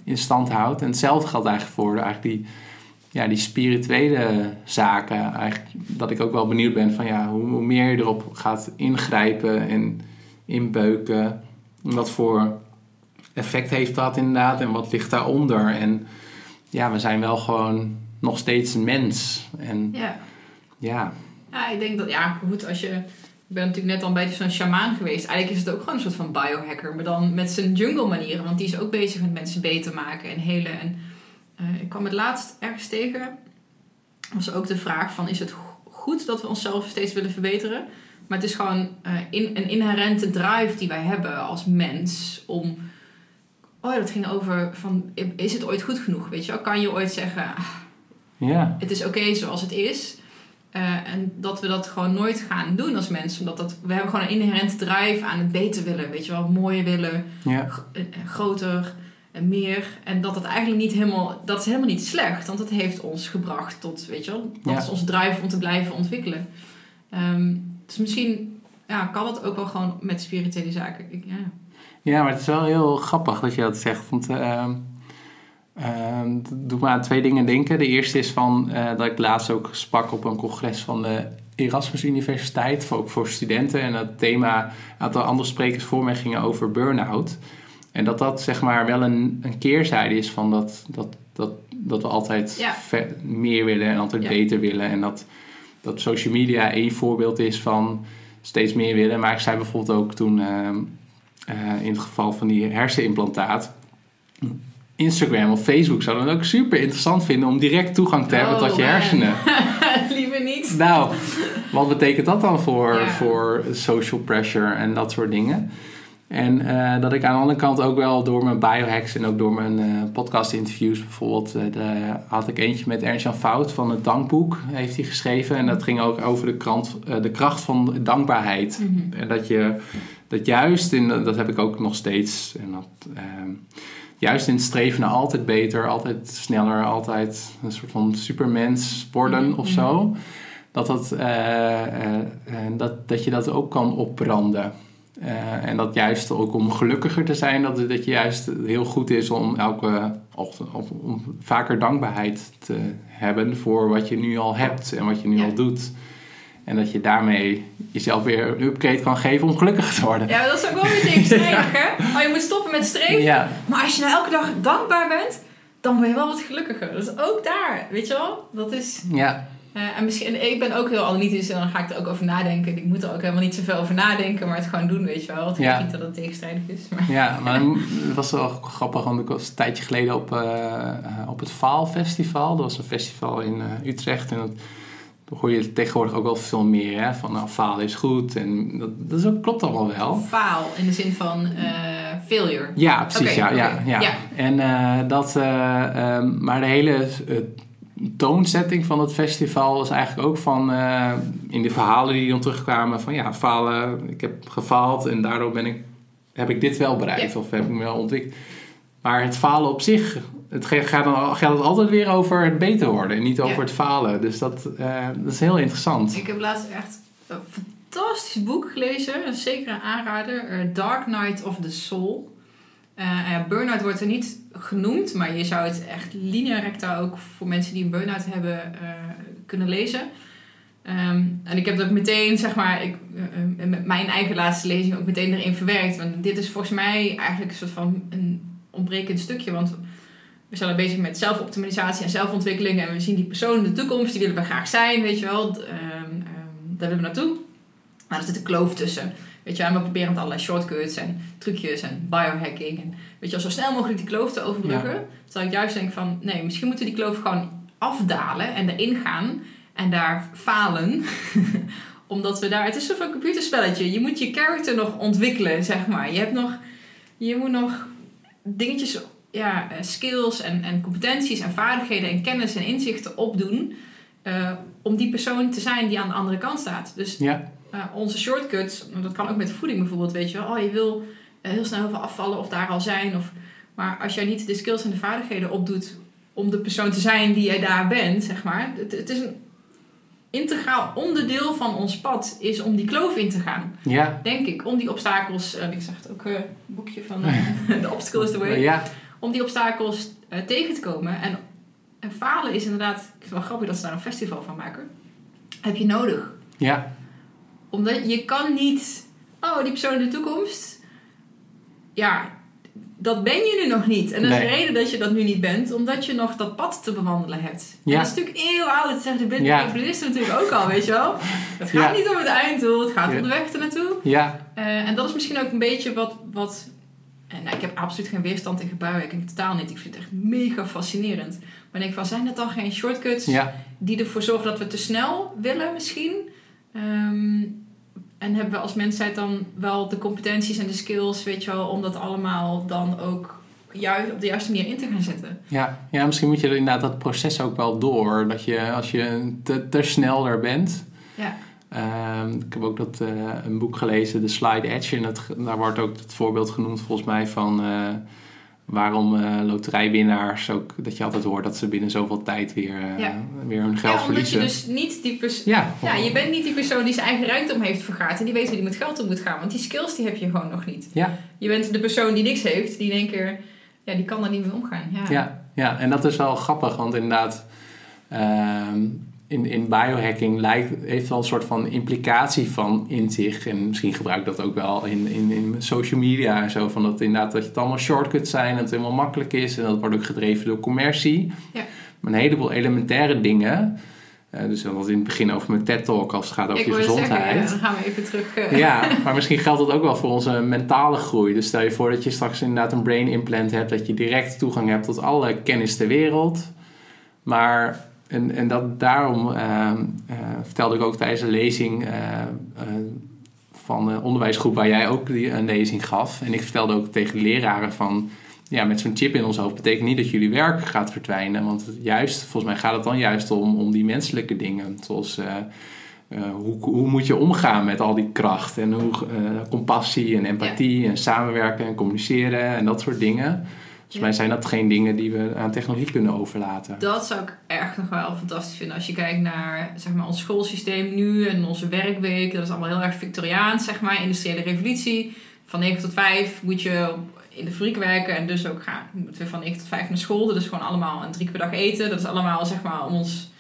in stand houdt. En hetzelfde geldt eigenlijk voor eigenlijk die, ja, die spirituele zaken. Eigenlijk, dat ik ook wel benieuwd ben van ja, hoe, hoe meer je erop gaat ingrijpen en inbeuken. Wat voor effect heeft dat inderdaad en wat ligt daaronder. En ja, we zijn wel gewoon nog steeds een mens. En ja. ja ja, ik denk dat, ja, goed, als je... Ik ben natuurlijk net al een beetje zo'n shamaan geweest. Eigenlijk is het ook gewoon een soort van biohacker. Maar dan met zijn jungle manieren. Want die is ook bezig met mensen beter maken en helen. En uh, ik kwam het laatst ergens tegen. Was ook de vraag van, is het goed dat we onszelf steeds willen verbeteren? Maar het is gewoon uh, in, een inherente drive die wij hebben als mens om... Oh, dat ging over van, is het ooit goed genoeg? Weet je wel? Kan je ooit zeggen, ah, ja. het is oké zoals het is... Uh, en dat we dat gewoon nooit gaan doen als mensen. Omdat dat, we hebben gewoon een inherent drive aan het beter willen. Weet je wel, mooier willen. Ja. groter en meer. En dat het eigenlijk niet helemaal... Dat is helemaal niet slecht. Want het heeft ons gebracht tot, weet je wel... Dat ja. is onze drive om te blijven ontwikkelen. Um, dus misschien ja, kan dat ook wel gewoon met spirituele zaken. Ik, ja. ja, maar het is wel heel grappig dat je dat zegt. Want... Uh, uh, dat doet me aan twee dingen denken. De eerste is van, uh, dat ik laatst ook sprak op een congres van de Erasmus Universiteit, voor, ook voor studenten. En het thema, een aantal andere sprekers voor mij gingen over burn-out. En dat dat zeg maar wel een, een keerzijde is van dat, dat, dat, dat we altijd ja. meer willen en altijd Ja. beter willen. En dat, dat social media één voorbeeld is van steeds meer willen. Maar ik zei bijvoorbeeld ook toen, ehm, eh, in het geval van die hersenimplantaat, Instagram of Facebook zouden het ook super interessant vinden om direct toegang te hebben Oh, tot je man. hersenen. <laughs> Liever niet. Nou, wat betekent dat dan voor, Ja. voor social pressure en dat soort dingen? En eh, dat ik aan de andere kant ook wel door mijn biohacks en ook door mijn eh, podcast interviews bijvoorbeeld, eh, de, had ik eentje met Ernst-Jan Fout van het Dankboek, heeft hij geschreven. En dat ging ook over de, krant, de kracht van dankbaarheid. Mhm. En dat je dat juist, in, dat heb ik ook nog steeds, en dat, ehm, juist in het streven naar altijd beter, altijd sneller, altijd een soort van supermens worden Mhm, of zo. Dat, dat, eh, eh, eh, dat, dat je dat ook kan opbranden. En dat juist ook om gelukkiger te zijn, dat, dat je juist heel goed is om elke ochtend of om vaker dankbaarheid te hebben voor wat je nu al hebt en wat je nu Ja. al doet. En dat je daarmee jezelf weer een upgrade kan geven om gelukkiger te worden. Ja, dat is ook wel weer tegenstrijdig, <laughs> hè? Maar je moet stoppen met streven. Ja, Maar als je nou elke dag dankbaar bent, dan ben je wel wat gelukkiger. Dus ook daar, weet je wel? Dat is... ja, eh, en misschien, en ik ben ook heel analytisch en dan ga ik er ook over nadenken. Ik moet er ook helemaal niet zoveel over nadenken, maar het gewoon doen, weet je wel. Het Ja. niet dat het tegenstrijdig is. Maar... ja, maar <laughs> het was wel grappig, want ik was een tijdje geleden op, eh, op het Faalfestival. Dat was een festival in eh, Utrecht en dat, hoor je tegenwoordig ook wel veel meer hè, van nou, falen is goed en dat, dat is ook, klopt allemaal wel. Faal, in de zin van eh, failure. Ja, precies. Ja, ja, ja. Ja. En eh, dat, eh, ehm, maar de hele toonzetting van het festival was eigenlijk ook van in de verhalen die dan terugkwamen van ja, falen, ik heb gefaald en daardoor ben ik heb ik dit wel bereikt of heb ik me wel ontwikkeld. Maar het falen op zich, het gaat dan gaat het altijd weer over het beter worden en niet over Ja. het falen. Dus dat, eh, dat is heel interessant. Ik heb laatst echt een fantastisch boek gelezen. Een zekere aanrader. eh, Dark Night of the Soul. Ja, burn-out wordt er niet genoemd. Maar je zou het echt linea recta ook voor mensen die een burn-out hebben kunnen lezen. Ehm, en ik heb dat meteen, zeg maar, ik, met mijn eigen laatste lezing ook meteen erin verwerkt. Want dit is volgens mij eigenlijk een soort van een ontbrekend stukje. Want we zijn al bezig met zelfoptimalisatie en zelfontwikkeling. En we zien die persoon in de toekomst, die willen we graag zijn, weet je wel. Ehm, ehm, daar willen we naartoe. Maar er zit een kloof tussen. Weet je, en we proberen met allerlei shortcuts en trucjes en biohacking. En weet je zo snel mogelijk die kloof te overbruggen. Terwijl ik juist denk van, nee, misschien moeten we die kloof gewoon afdalen en erin gaan. En daar falen. <laughs> Omdat we daar, het is zo'n computerspelletje. Je moet je character nog ontwikkelen, zeg maar. Je hebt nog, je moet nog dingetjes, ja, eh, skills en, en competenties en vaardigheden en kennis en inzichten opdoen. eh, om die persoon te zijn die aan de andere kant staat. Dus Ja, eh, onze shortcuts, dat kan ook met voeding bijvoorbeeld, weet je wel. Oh, je wil heel snel heel veel afvallen of daar al zijn. Of, maar als jij niet de skills en de vaardigheden opdoet om de persoon te zijn die jij daar bent, zeg maar. Het, het is een integraal onderdeel van ons pad, is om die kloof in te gaan. ja, Denk ik, om die obstakels, en ik zag het ook, eh, een boekje van eh, <laughs> The Obstacle is the Way ja, om die obstakels tegen te komen. En, en falen is inderdaad, ik vind het wel grappig dat ze daar een festival van maken. Heb je nodig. ja, Omdat je kan niet, oh die persoon in de toekomst, ja, dat ben je nu nog niet. En dat is Nee. de reden dat je dat nu niet bent, omdat je nog dat pad te bewandelen hebt. Ja. En dat is natuurlijk heel oud, dat zeggen de Ja. natuurlijk ook al, weet je wel. Het gaat Ja. niet om het einddoel, het gaat om de weg ernaartoe. ja, Eh, en dat is misschien ook een beetje wat. wat en nou, ik heb absoluut geen weerstand tegen buiwerking, totaal niet. Ik vind het echt mega fascinerend. Maar ik denk van, zijn dat dan geen shortcuts ja, die ervoor zorgen dat we te snel willen misschien? Ehm, en hebben we als mensheid dan wel de competenties en de skills, weet je wel, om dat allemaal dan ook juist op de juiste manier in te gaan zetten? ja. Ja, misschien moet je er inderdaad dat proces ook wel door. Dat je, als je te, te snel er bent... Ja, Ehm, ik heb ook dat, eh, een boek gelezen, The Slide Edge. En dat, daar wordt ook het voorbeeld genoemd volgens mij van eh, waarom eh, loterijwinnaars ook... Dat je altijd hoort dat ze binnen zoveel tijd weer, eh, Ja. weer hun geld ja omdat je verliezen. dus niet die persoon. Ja, Ja, je bent niet die persoon die zijn eigen rijkdom heeft vergaard en die weet hoe die met geld om moet gaan. Want die skills die heb je gewoon nog niet. ja, Je bent de persoon die niks heeft, die in één keer, ja, die kan daar niet mee omgaan. Ja. ja, ja, en dat is wel grappig, want inderdaad... ehm, in, in biohacking lijkt, heeft wel een soort van implicatie van in zich. En misschien gebruik ik dat ook wel in, in, in social media en zo. Van dat inderdaad dat het allemaal shortcuts zijn, dat het helemaal makkelijk is. En dat wordt ook gedreven door commercie. Ja. Maar een heleboel elementaire dingen. eh, dus dat was in het begin over mijn TED-talk als het gaat over Ik je zeggen, gezondheid. ja, dan gaan we even terug. eh, Ja, maar misschien geldt dat ook wel voor onze mentale groei. Dus stel je voor dat je straks inderdaad een brain implant hebt, dat je direct toegang hebt tot alle kennis ter wereld. Maar, en, en dat, daarom ehm, eh, vertelde ik ook tijdens een lezing eh, eh, van een onderwijsgroep waar jij ook die, een lezing gaf. En ik vertelde ook tegen de leraren van, ja, met zo'n chip in ons hoofd betekent niet dat jullie werk gaat verdwijnen. Want juist, volgens mij gaat het dan juist om, om die menselijke dingen, zoals... hoe, hoe moet je omgaan met al die kracht en hoe, compassie en empathie en samenwerken en communiceren en dat soort dingen. Volgens mij zijn dat geen dingen die we aan technologie kunnen overlaten. Dat zou ik echt nog wel fantastisch vinden. Als je kijkt naar zeg maar, ons schoolsysteem nu en onze werkweek. Dat is allemaal heel erg Victoriaans, zeg maar. Industriële revolutie. Van 9 tot 5 moet je in de fabriek werken. En dus ook gaan, moeten we van 9 tot 5 naar school. Dat is gewoon allemaal een drie keer per dag eten. Dat is allemaal zeg maar, om ons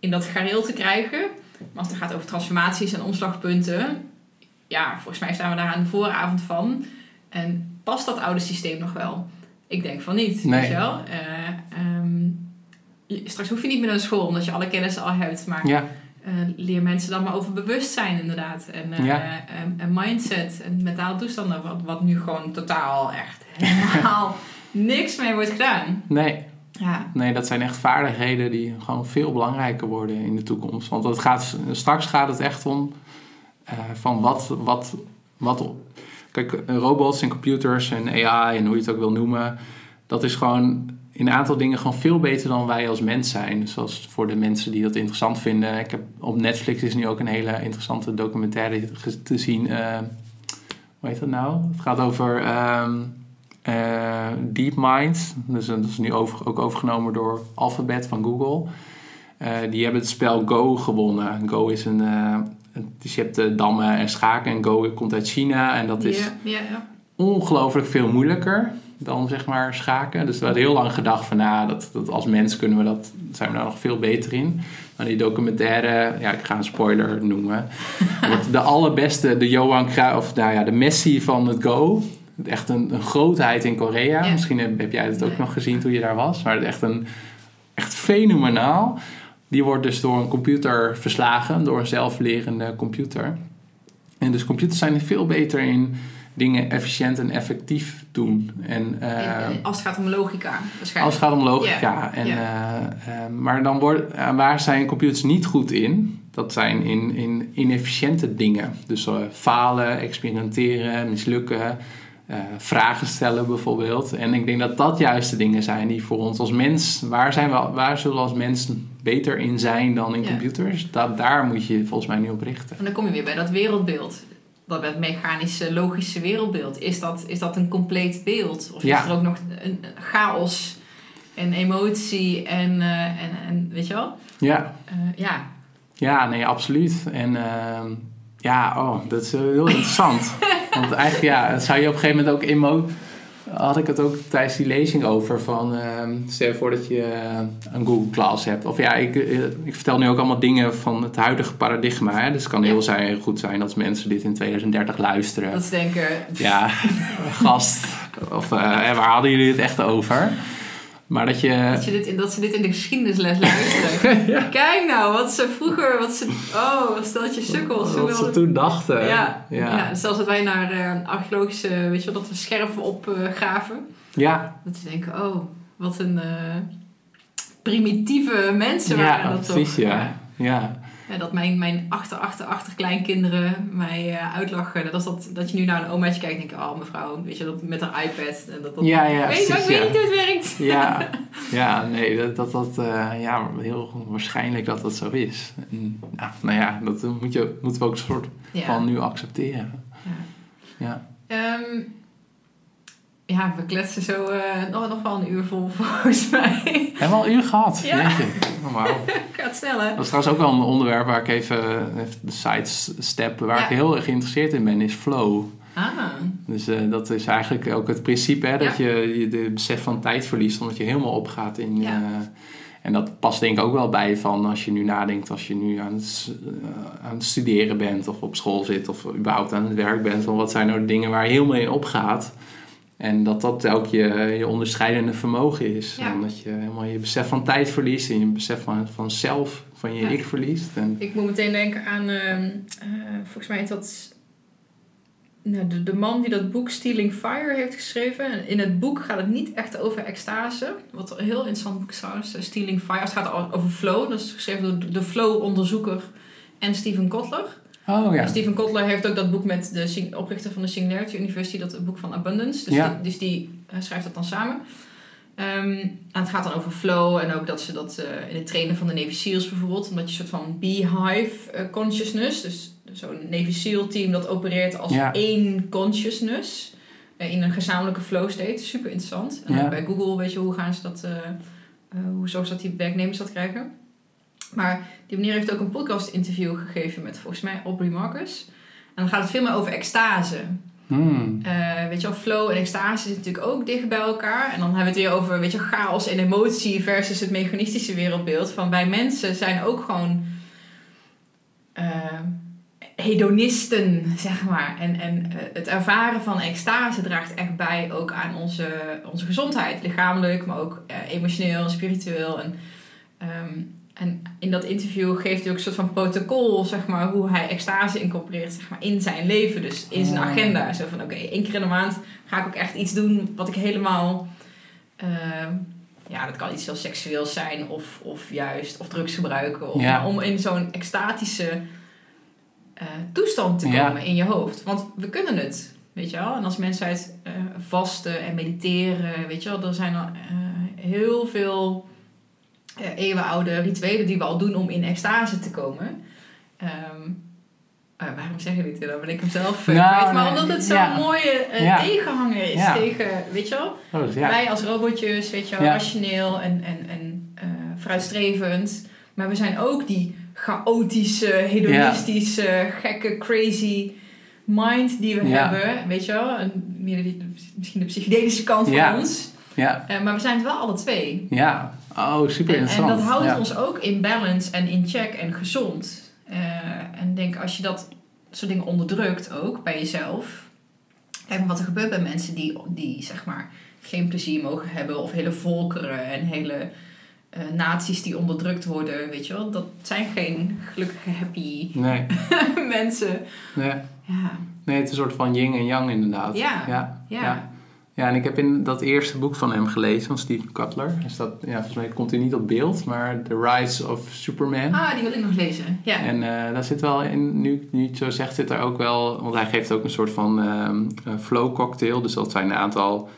in dat gareel te krijgen. Maar als het gaat over transformaties en omslagpunten. Ja, volgens mij staan we daar aan de vooravond van. En past dat oude systeem nog wel? Ik denk van niet. Nee. Weet je wel? Eh, ehm, straks hoef je niet meer naar school omdat je alle kennis al hebt. Maar Ja, eh, leer mensen dan maar over bewustzijn inderdaad. En, eh, Ja. en, mindset en mentale toestanden. Wat, wat nu gewoon totaal echt helemaal <laughs> niks mee wordt gedaan. nee, Ja, nee, dat zijn echt vaardigheden die gewoon veel belangrijker worden in de toekomst. Want het gaat, straks gaat het echt om van wat, wat, wat. Kijk, robots en computers en AI en hoe je het ook wil noemen, dat is gewoon in een aantal dingen gewoon veel beter dan wij als mens zijn. Dus als voor de mensen die dat interessant vinden. Ik heb, op Netflix is nu ook een hele interessante documentaire te zien. eh, hoe heet dat nou? Het gaat over ehm uh, DeepMind. Dus dat is nu over, ook overgenomen door Alphabet van Google. Die hebben het spel Go gewonnen. Go is een... Dus je hebt dammen en schaken en Go komt uit China. En dat is ja. ongelooflijk veel moeilijker dan zeg maar schaken. Dus we hadden heel lang gedacht van nou, dat, dat als mens kunnen we dat, zijn we daar nog veel beter in. Maar die documentaire, ja, ik ga een spoiler noemen. <laughs> wordt de allerbeste, de Johan Cruijff, of nou ja, de Messi van het Go. Echt een, een grootheid in Korea. Misschien heb, heb jij het ook nog gezien toen je daar was. Maar echt een echt fenomenaal. Die wordt dus door een computer verslagen, door een zelflerende computer. En dus computers zijn veel beter in dingen efficiënt en effectief doen. En, eh, in- als het gaat om logica, waarschijnlijk. als het gaat om logica. En, eh, eh, maar dan wordt, eh, waar zijn computers niet goed in? Dat zijn in, in inefficiënte dingen. Dus eh, falen, experimenteren, mislukken, eh, vragen stellen bijvoorbeeld. En ik denk dat dat juist de dingen zijn die voor ons als mens... Waar, zijn we, waar zullen we als mens beter in zijn dan in Ja. computers? Dat, daar moet je volgens mij nu op richten. En dan kom je weer bij dat wereldbeeld. Dat het mechanische, logische wereldbeeld. Is dat, is dat een compleet beeld? Of Ja. is er ook nog een chaos en emotie en, eh, en, en weet je wel? Ja, Eh, ja, Ja, nee, absoluut. En ehm, ja, oh, dat is heel interessant. <laughs> Want eigenlijk, ja, zou je op een gegeven moment ook emo... Had ik het ook tijdens die lezing over van... ehm, stel je voor dat je eh, een Google Class hebt. Of ja, ik, eh, ik vertel nu ook allemaal dingen van het huidige paradigma. Hè? Dus het kan heel zijn, goed zijn als mensen dit in 2030 luisteren. dat ze denken... Ja, <laughs> gast. Of hè, waar hadden jullie het echt over? Maar dat je... Dat, je dit in, dat ze dit in de geschiedenisles luisteren. <laughs> Kijk nou, wat ze vroeger... Wat ze, oh, wat steltje sukkels. Wat ze toen dachten. Ja, ja. ja. zelfs dat wij naar eh, archeologische, weet je wel, dat we scherven opgraven. ja. dat ze denken, oh, wat een eh, primitieve mensen waren dat precies, toch. ja. ja. Dat mijn, mijn achter, achter, achter kleinkinderen mij eh, uitlachen. Dat, is dat, dat je nu naar een omaatje kijkt en denk je, oh mevrouw, weet je, dat met haar iPad. En dat, dat, Ja, ja, weet, ik weet ja. niet hoe het werkt. Ja, <laughs> ja nee, dat, dat, dat eh, ja, heel waarschijnlijk dat dat zo is. En, nou, nou ja, dat moet je, moeten we ook een soort Ja. van nu accepteren. Ja. Ja. Ja, we kletsen zo eh, nog, nog wel een uur vol <laughs> volgens mij. Hebben we al een uur gehad? Ja. Jeetje. Oh. Gaat snel hè? Dat is trouwens ook wel een onderwerp waar ik even, even de sidestep, waar Ja. ik heel erg geïnteresseerd in ben, is flow. Ah, Dus eh, dat is eigenlijk ook het principe, hè, dat Ja. je, je de besef van tijd verliest, omdat je helemaal opgaat in... Ja. eh, en dat past denk ik ook wel bij van als je nu nadenkt, als je nu aan het, aan het studeren bent of op school zit of überhaupt aan het werk bent. Van wat zijn nou de dingen waar je helemaal in opgaat. En dat dat ook je, je onderscheidende vermogen is. Ja. En dat je helemaal je besef van tijd verliest en je besef van, van zelf, van je Ja. ik verliest. En, Ik moet meteen denken aan, ehm, eh, volgens mij is dat nou, de, de man die dat boek Stealing Fire heeft geschreven. En in het boek gaat het niet echt over extase. Wat een heel interessant boek is trouwens, eh, Stealing Fire. Het gaat over flow, dat is geschreven door de flow-onderzoeker en Steven Kotler. Oh ja. Steven Kotler heeft ook dat boek met de oprichter van de Singularity University, dat boek van Abundance. Dus Ja. die, dus die eh, schrijft dat dan samen. Ehm, en het gaat dan over flow en ook dat ze dat eh, in het trainen van de Navy SEALs bijvoorbeeld, omdat je een soort van beehive eh, consciousness, dus zo'n Navy SEAL team dat opereert als Ja. één consciousness in een gezamenlijke flow state. Super interessant. En Ja. bij Google, weet je, hoe gaan ze dat, hoe zorgen ze dat die werknemers dat krijgen. Maar die meneer heeft ook een podcast interview gegeven met volgens mij Aubrey Marcus. En dan gaat het veel meer over extase. Hmm. Eh, weet je wel, flow en extase zitten natuurlijk ook dicht bij elkaar. En dan hebben we het weer over, weet je, chaos en emotie versus het mechanistische wereldbeeld. Van wij mensen zijn ook gewoon eh, hedonisten, zeg maar. En, en eh, het ervaren van extase draagt echt bij ook aan onze, onze gezondheid. Lichamelijk, maar ook emotioneel en spiritueel. En, ehm, en in dat interview geeft hij ook een soort van protocol, zeg maar, hoe hij extase incorporeert zeg maar, in zijn leven. Dus in zijn Oh. agenda. Zo van, oké, één keer in de maand ga ik ook echt iets doen wat ik helemaal... ehm, ja, dat kan iets heel seksueels zijn of, of juist, of drugs gebruiken. Of, Ja. om in zo'n extatische eh, toestand te Ja. komen in je hoofd. Want we kunnen het, weet je wel. En als mensheid eh vasten en mediteren, weet je wel. Er zijn al eh, heel veel eeuwenoude rituelen die we al doen om in extase te komen. Oh ja, waarom zeg je dit? Dan ben ik hem zelf uh, Nou, kwijt. Maar nee, omdat het zo'n ja. mooie eh, Ja. tegenhanger is Ja. tegen, weet je wel? Oh, dus. Wij als robotjes, weet je wel, rationeel en, en, en eh, vooruitstrevend. Maar we zijn ook die chaotische, hedonistische, gekke, crazy mind die we hebben. Weet je wel? En meer die, misschien de psychedelische kant van ons. Ja, Eh, maar we zijn het wel alle twee. ja. Oh, super En, en interessant. dat houdt ja. ons ook in balance en in check en gezond. Eh, en denk als je dat soort dingen onderdrukt ook bij jezelf. Kijk maar wat er gebeurt bij mensen die, die zeg maar geen plezier mogen hebben. Of hele volkeren en hele eh, naties die onderdrukt worden. Weet je wel, dat zijn geen gelukkige happy Nee, <laughs> mensen. nee. Ja, nee, het is een soort van yin en yang inderdaad. Ja, ja. ja. ja. Ja, en ik heb in dat eerste boek van hem gelezen, van Steve Cutler. Dus dat, ja, volgens mij komt hij niet op beeld, maar The Rise of Superman. Ah, die wil ik nog lezen. Ja. En eh, daar zit wel in, nu, nu zo zegt, zit er ook wel, want hij geeft ook een soort van ehm, eh, flow cocktail. Dus dat zijn een aantal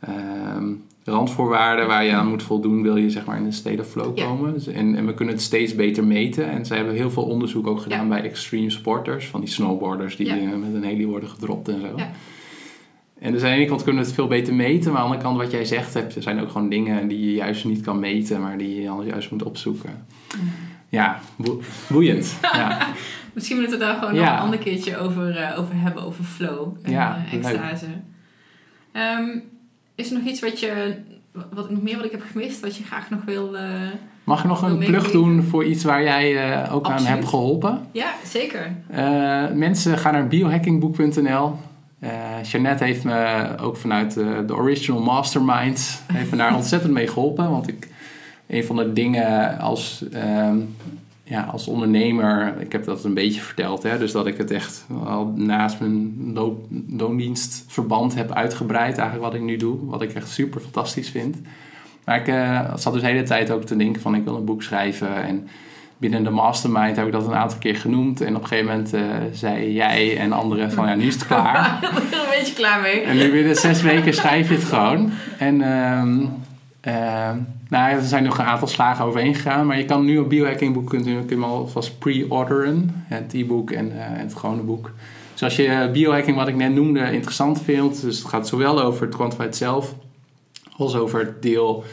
ehm, randvoorwaarden waar je aan moet voldoen, wil je zeg maar in een state of flow Ja. komen. Dus, en, en we kunnen het steeds beter meten. En ze hebben heel veel onderzoek ook gedaan Ja. bij extreme sporters, van die snowboarders die Ja. eh, met een heli worden gedropt en zo. Ja. En dus aan de ene kant kunnen we het veel beter meten, maar aan de andere kant wat jij zegt, er zijn ook gewoon dingen die je juist niet kan meten, maar die je juist moet opzoeken. Ja, boe- boeiend. <laughs> Ja. Misschien moeten we daar gewoon Ja. nog een ander keertje over, eh, over hebben, over flow en Ja, eh, extase. Ehm, is er nog iets wat je, wat, nog meer wat ik heb gemist, wat je graag nog wil... eh, Mag ik nog een plug doen voor iets waar jij ook aan hebt geholpen? Ja, zeker. Mensen gaan naar biohackingboek.nl. Eh Jeannette heeft me ook vanuit eh, de Original Masterminds heeft me daar <laughs> ontzettend mee geholpen. Want ik, een van de dingen als, ehm, ja, als ondernemer, ik heb dat een beetje verteld, hè, dus dat ik het echt al naast mijn loon- loondienstverband heb uitgebreid, eigenlijk wat ik nu doe. Wat ik echt super fantastisch vind. Maar ik eh, zat dus de hele tijd ook te denken van ik wil een boek schrijven en binnen de mastermind heb ik dat een aantal keer genoemd. En op een gegeven moment eh, zei jij en anderen van ja, nu is het klaar. <laughs> Ik ben er een beetje klaar mee. en nu binnen zes weken schrijf je het gewoon. En ehm, ehm, nou, er zijn nog een aantal slagen overheen gegaan. Maar je kan nu op biohackingboek kunt u, hem alvast pre-orderen. Het e-book en eh, het gewone boek. Dus als je biohacking, wat ik net noemde, interessant vindt. Dus het gaat zowel over het quantified zelf als over het deel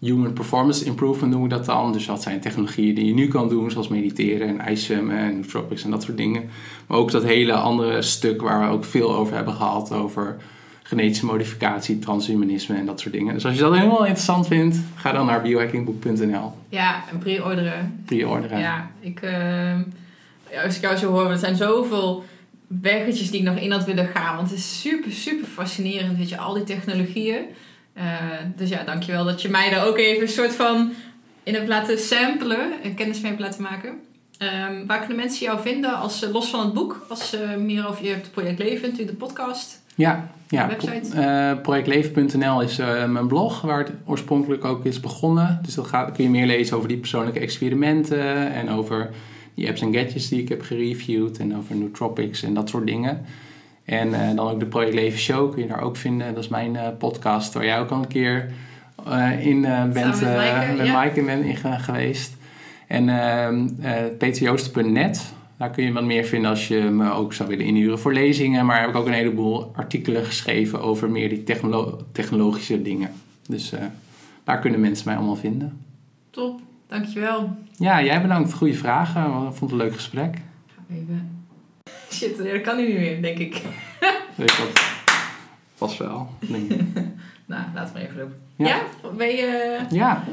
human performance improvement noemen we dat dan. Dus dat zijn technologieën die je nu kan doen, zoals mediteren en ijszwemmen en nootropics en dat soort dingen. Maar ook dat hele andere stuk waar we ook veel over hebben gehad, over genetische modificatie, transhumanisme en dat soort dingen. Dus als je dat helemaal interessant vindt, ga dan naar biohackingboek.nl. Ja, en pre-orderen. Pre-orderen. Ja, ik, ja, als ik jou zo hoor, er zijn zoveel weggetjes die ik nog in had willen gaan. Want het is super, super fascinerend, weet je, al die technologieën. Eh, dus ja, dankjewel dat je mij daar ook even een soort van in hebt laten samplen en kennis mee hebt laten maken. Ehm, waar kunnen mensen jou vinden, als, ze- los van het boek, als ze meer over je hebt project leven, natuurlijk de podcast? Ja, ja. Website? Eh, projectleven.nl is eh, mijn blog, waar het oorspronkelijk ook is begonnen. Dus dan kun je meer lezen over die persoonlijke experimenten en over die apps en gadgets die ik heb gereviewd en over nootropics en dat soort dingen. En eh, dan ook de Project Leven Show kun je daar ook vinden. Dat is mijn eh, podcast waar jij ook al een keer eh, in bent, met Maaike, met ja. Maaike in in ge- geweest. En ehm eh, peterjoosten.net, daar kun je wat meer vinden als je me ook zou willen inhuren voor lezingen. Maar heb ik ook een heleboel artikelen geschreven over meer die technolo- technologische dingen. Dus daar kunnen mensen mij allemaal vinden. Top, dankjewel. Ja, jij bedankt. Goede vragen. Ik vond het een leuk gesprek. Even. Shit, dat kan nu niet meer, denk ik. <laughs> Weet je wat? Pas wel. denk ik. <laughs> Nou, laten we maar even lopen. Ja. Ja? Ben je... Ja,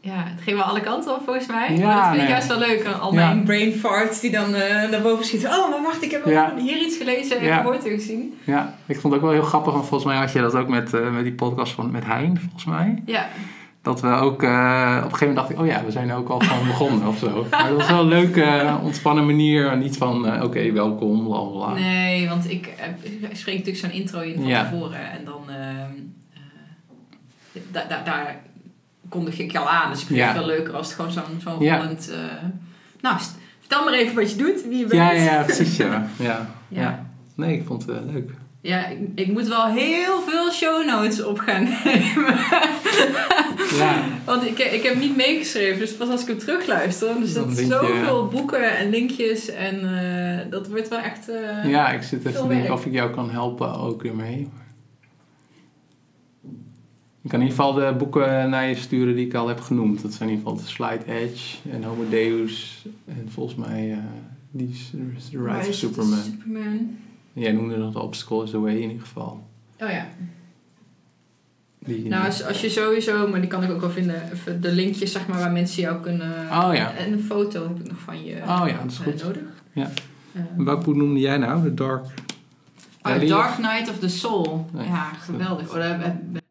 Ja, het ging wel alle kanten op volgens mij. Ja, maar dat vind ik nee. juist wel leuk. Al Ja. mijn brain farts die dan eh, naar boven schieten. Oh, maar wacht, ik heb Ja. hier iets gelezen en gehoord en gezien. ja, ik vond het ook wel heel grappig. Want volgens mij had je dat ook met, eh, met die podcast van met Hein, volgens mij. Ja, Dat we ook, eh, op een gegeven moment dacht ik, oh ja, we zijn ook al gewoon begonnen of zo. Maar dat was wel een leuke, eh, ontspannen manier. Niet van, eh, oké, welkom, bla bla nee, want ik, eh, spreek natuurlijk zo'n intro in van Ja. tevoren. En dan, ehm, eh, da- da- daar kondig ik jou aan. Dus ik vind Ja. het veel leuker als het gewoon zo'n Ja. rollend... eh, nou, vertel maar even wat je doet, wie je bent. Ja, ja, precies, ja. ja. Nee, ik vond het eh, leuk. Ja, ik, ik moet wel heel veel show notes op gaan nemen. <laughs> Ja. Want ik, ik heb niet meegeschreven, dus pas als ik hem terugluister. Dus Dan dat je- zoveel boeken en linkjes. En eh, dat wordt wel echt... eh, ja, ik zit even te denken of ik jou kan helpen ook ermee. Ik kan in ieder geval de boeken naar je sturen die ik al heb genoemd. Dat zijn in ieder geval The Slide Edge en Homo Deus. En volgens mij eh die The Rise of Rise of the Superman. Superman. Jij noemde nog Obstacle is the Way in ieder geval. Oh ja. Die, Nou, als, als je sowieso, maar die kan ik ook wel vinden, even de linkjes zeg maar waar mensen jou kunnen. Oh ja. En een foto heb ik nog van je Oh ja, dat is eh, goed. nodig. Ja. Eh, Welk boek noemde jij nou? The Dark... oh? Dark Knight of the Soul. Nee, ja, geweldig. Oh, daar ben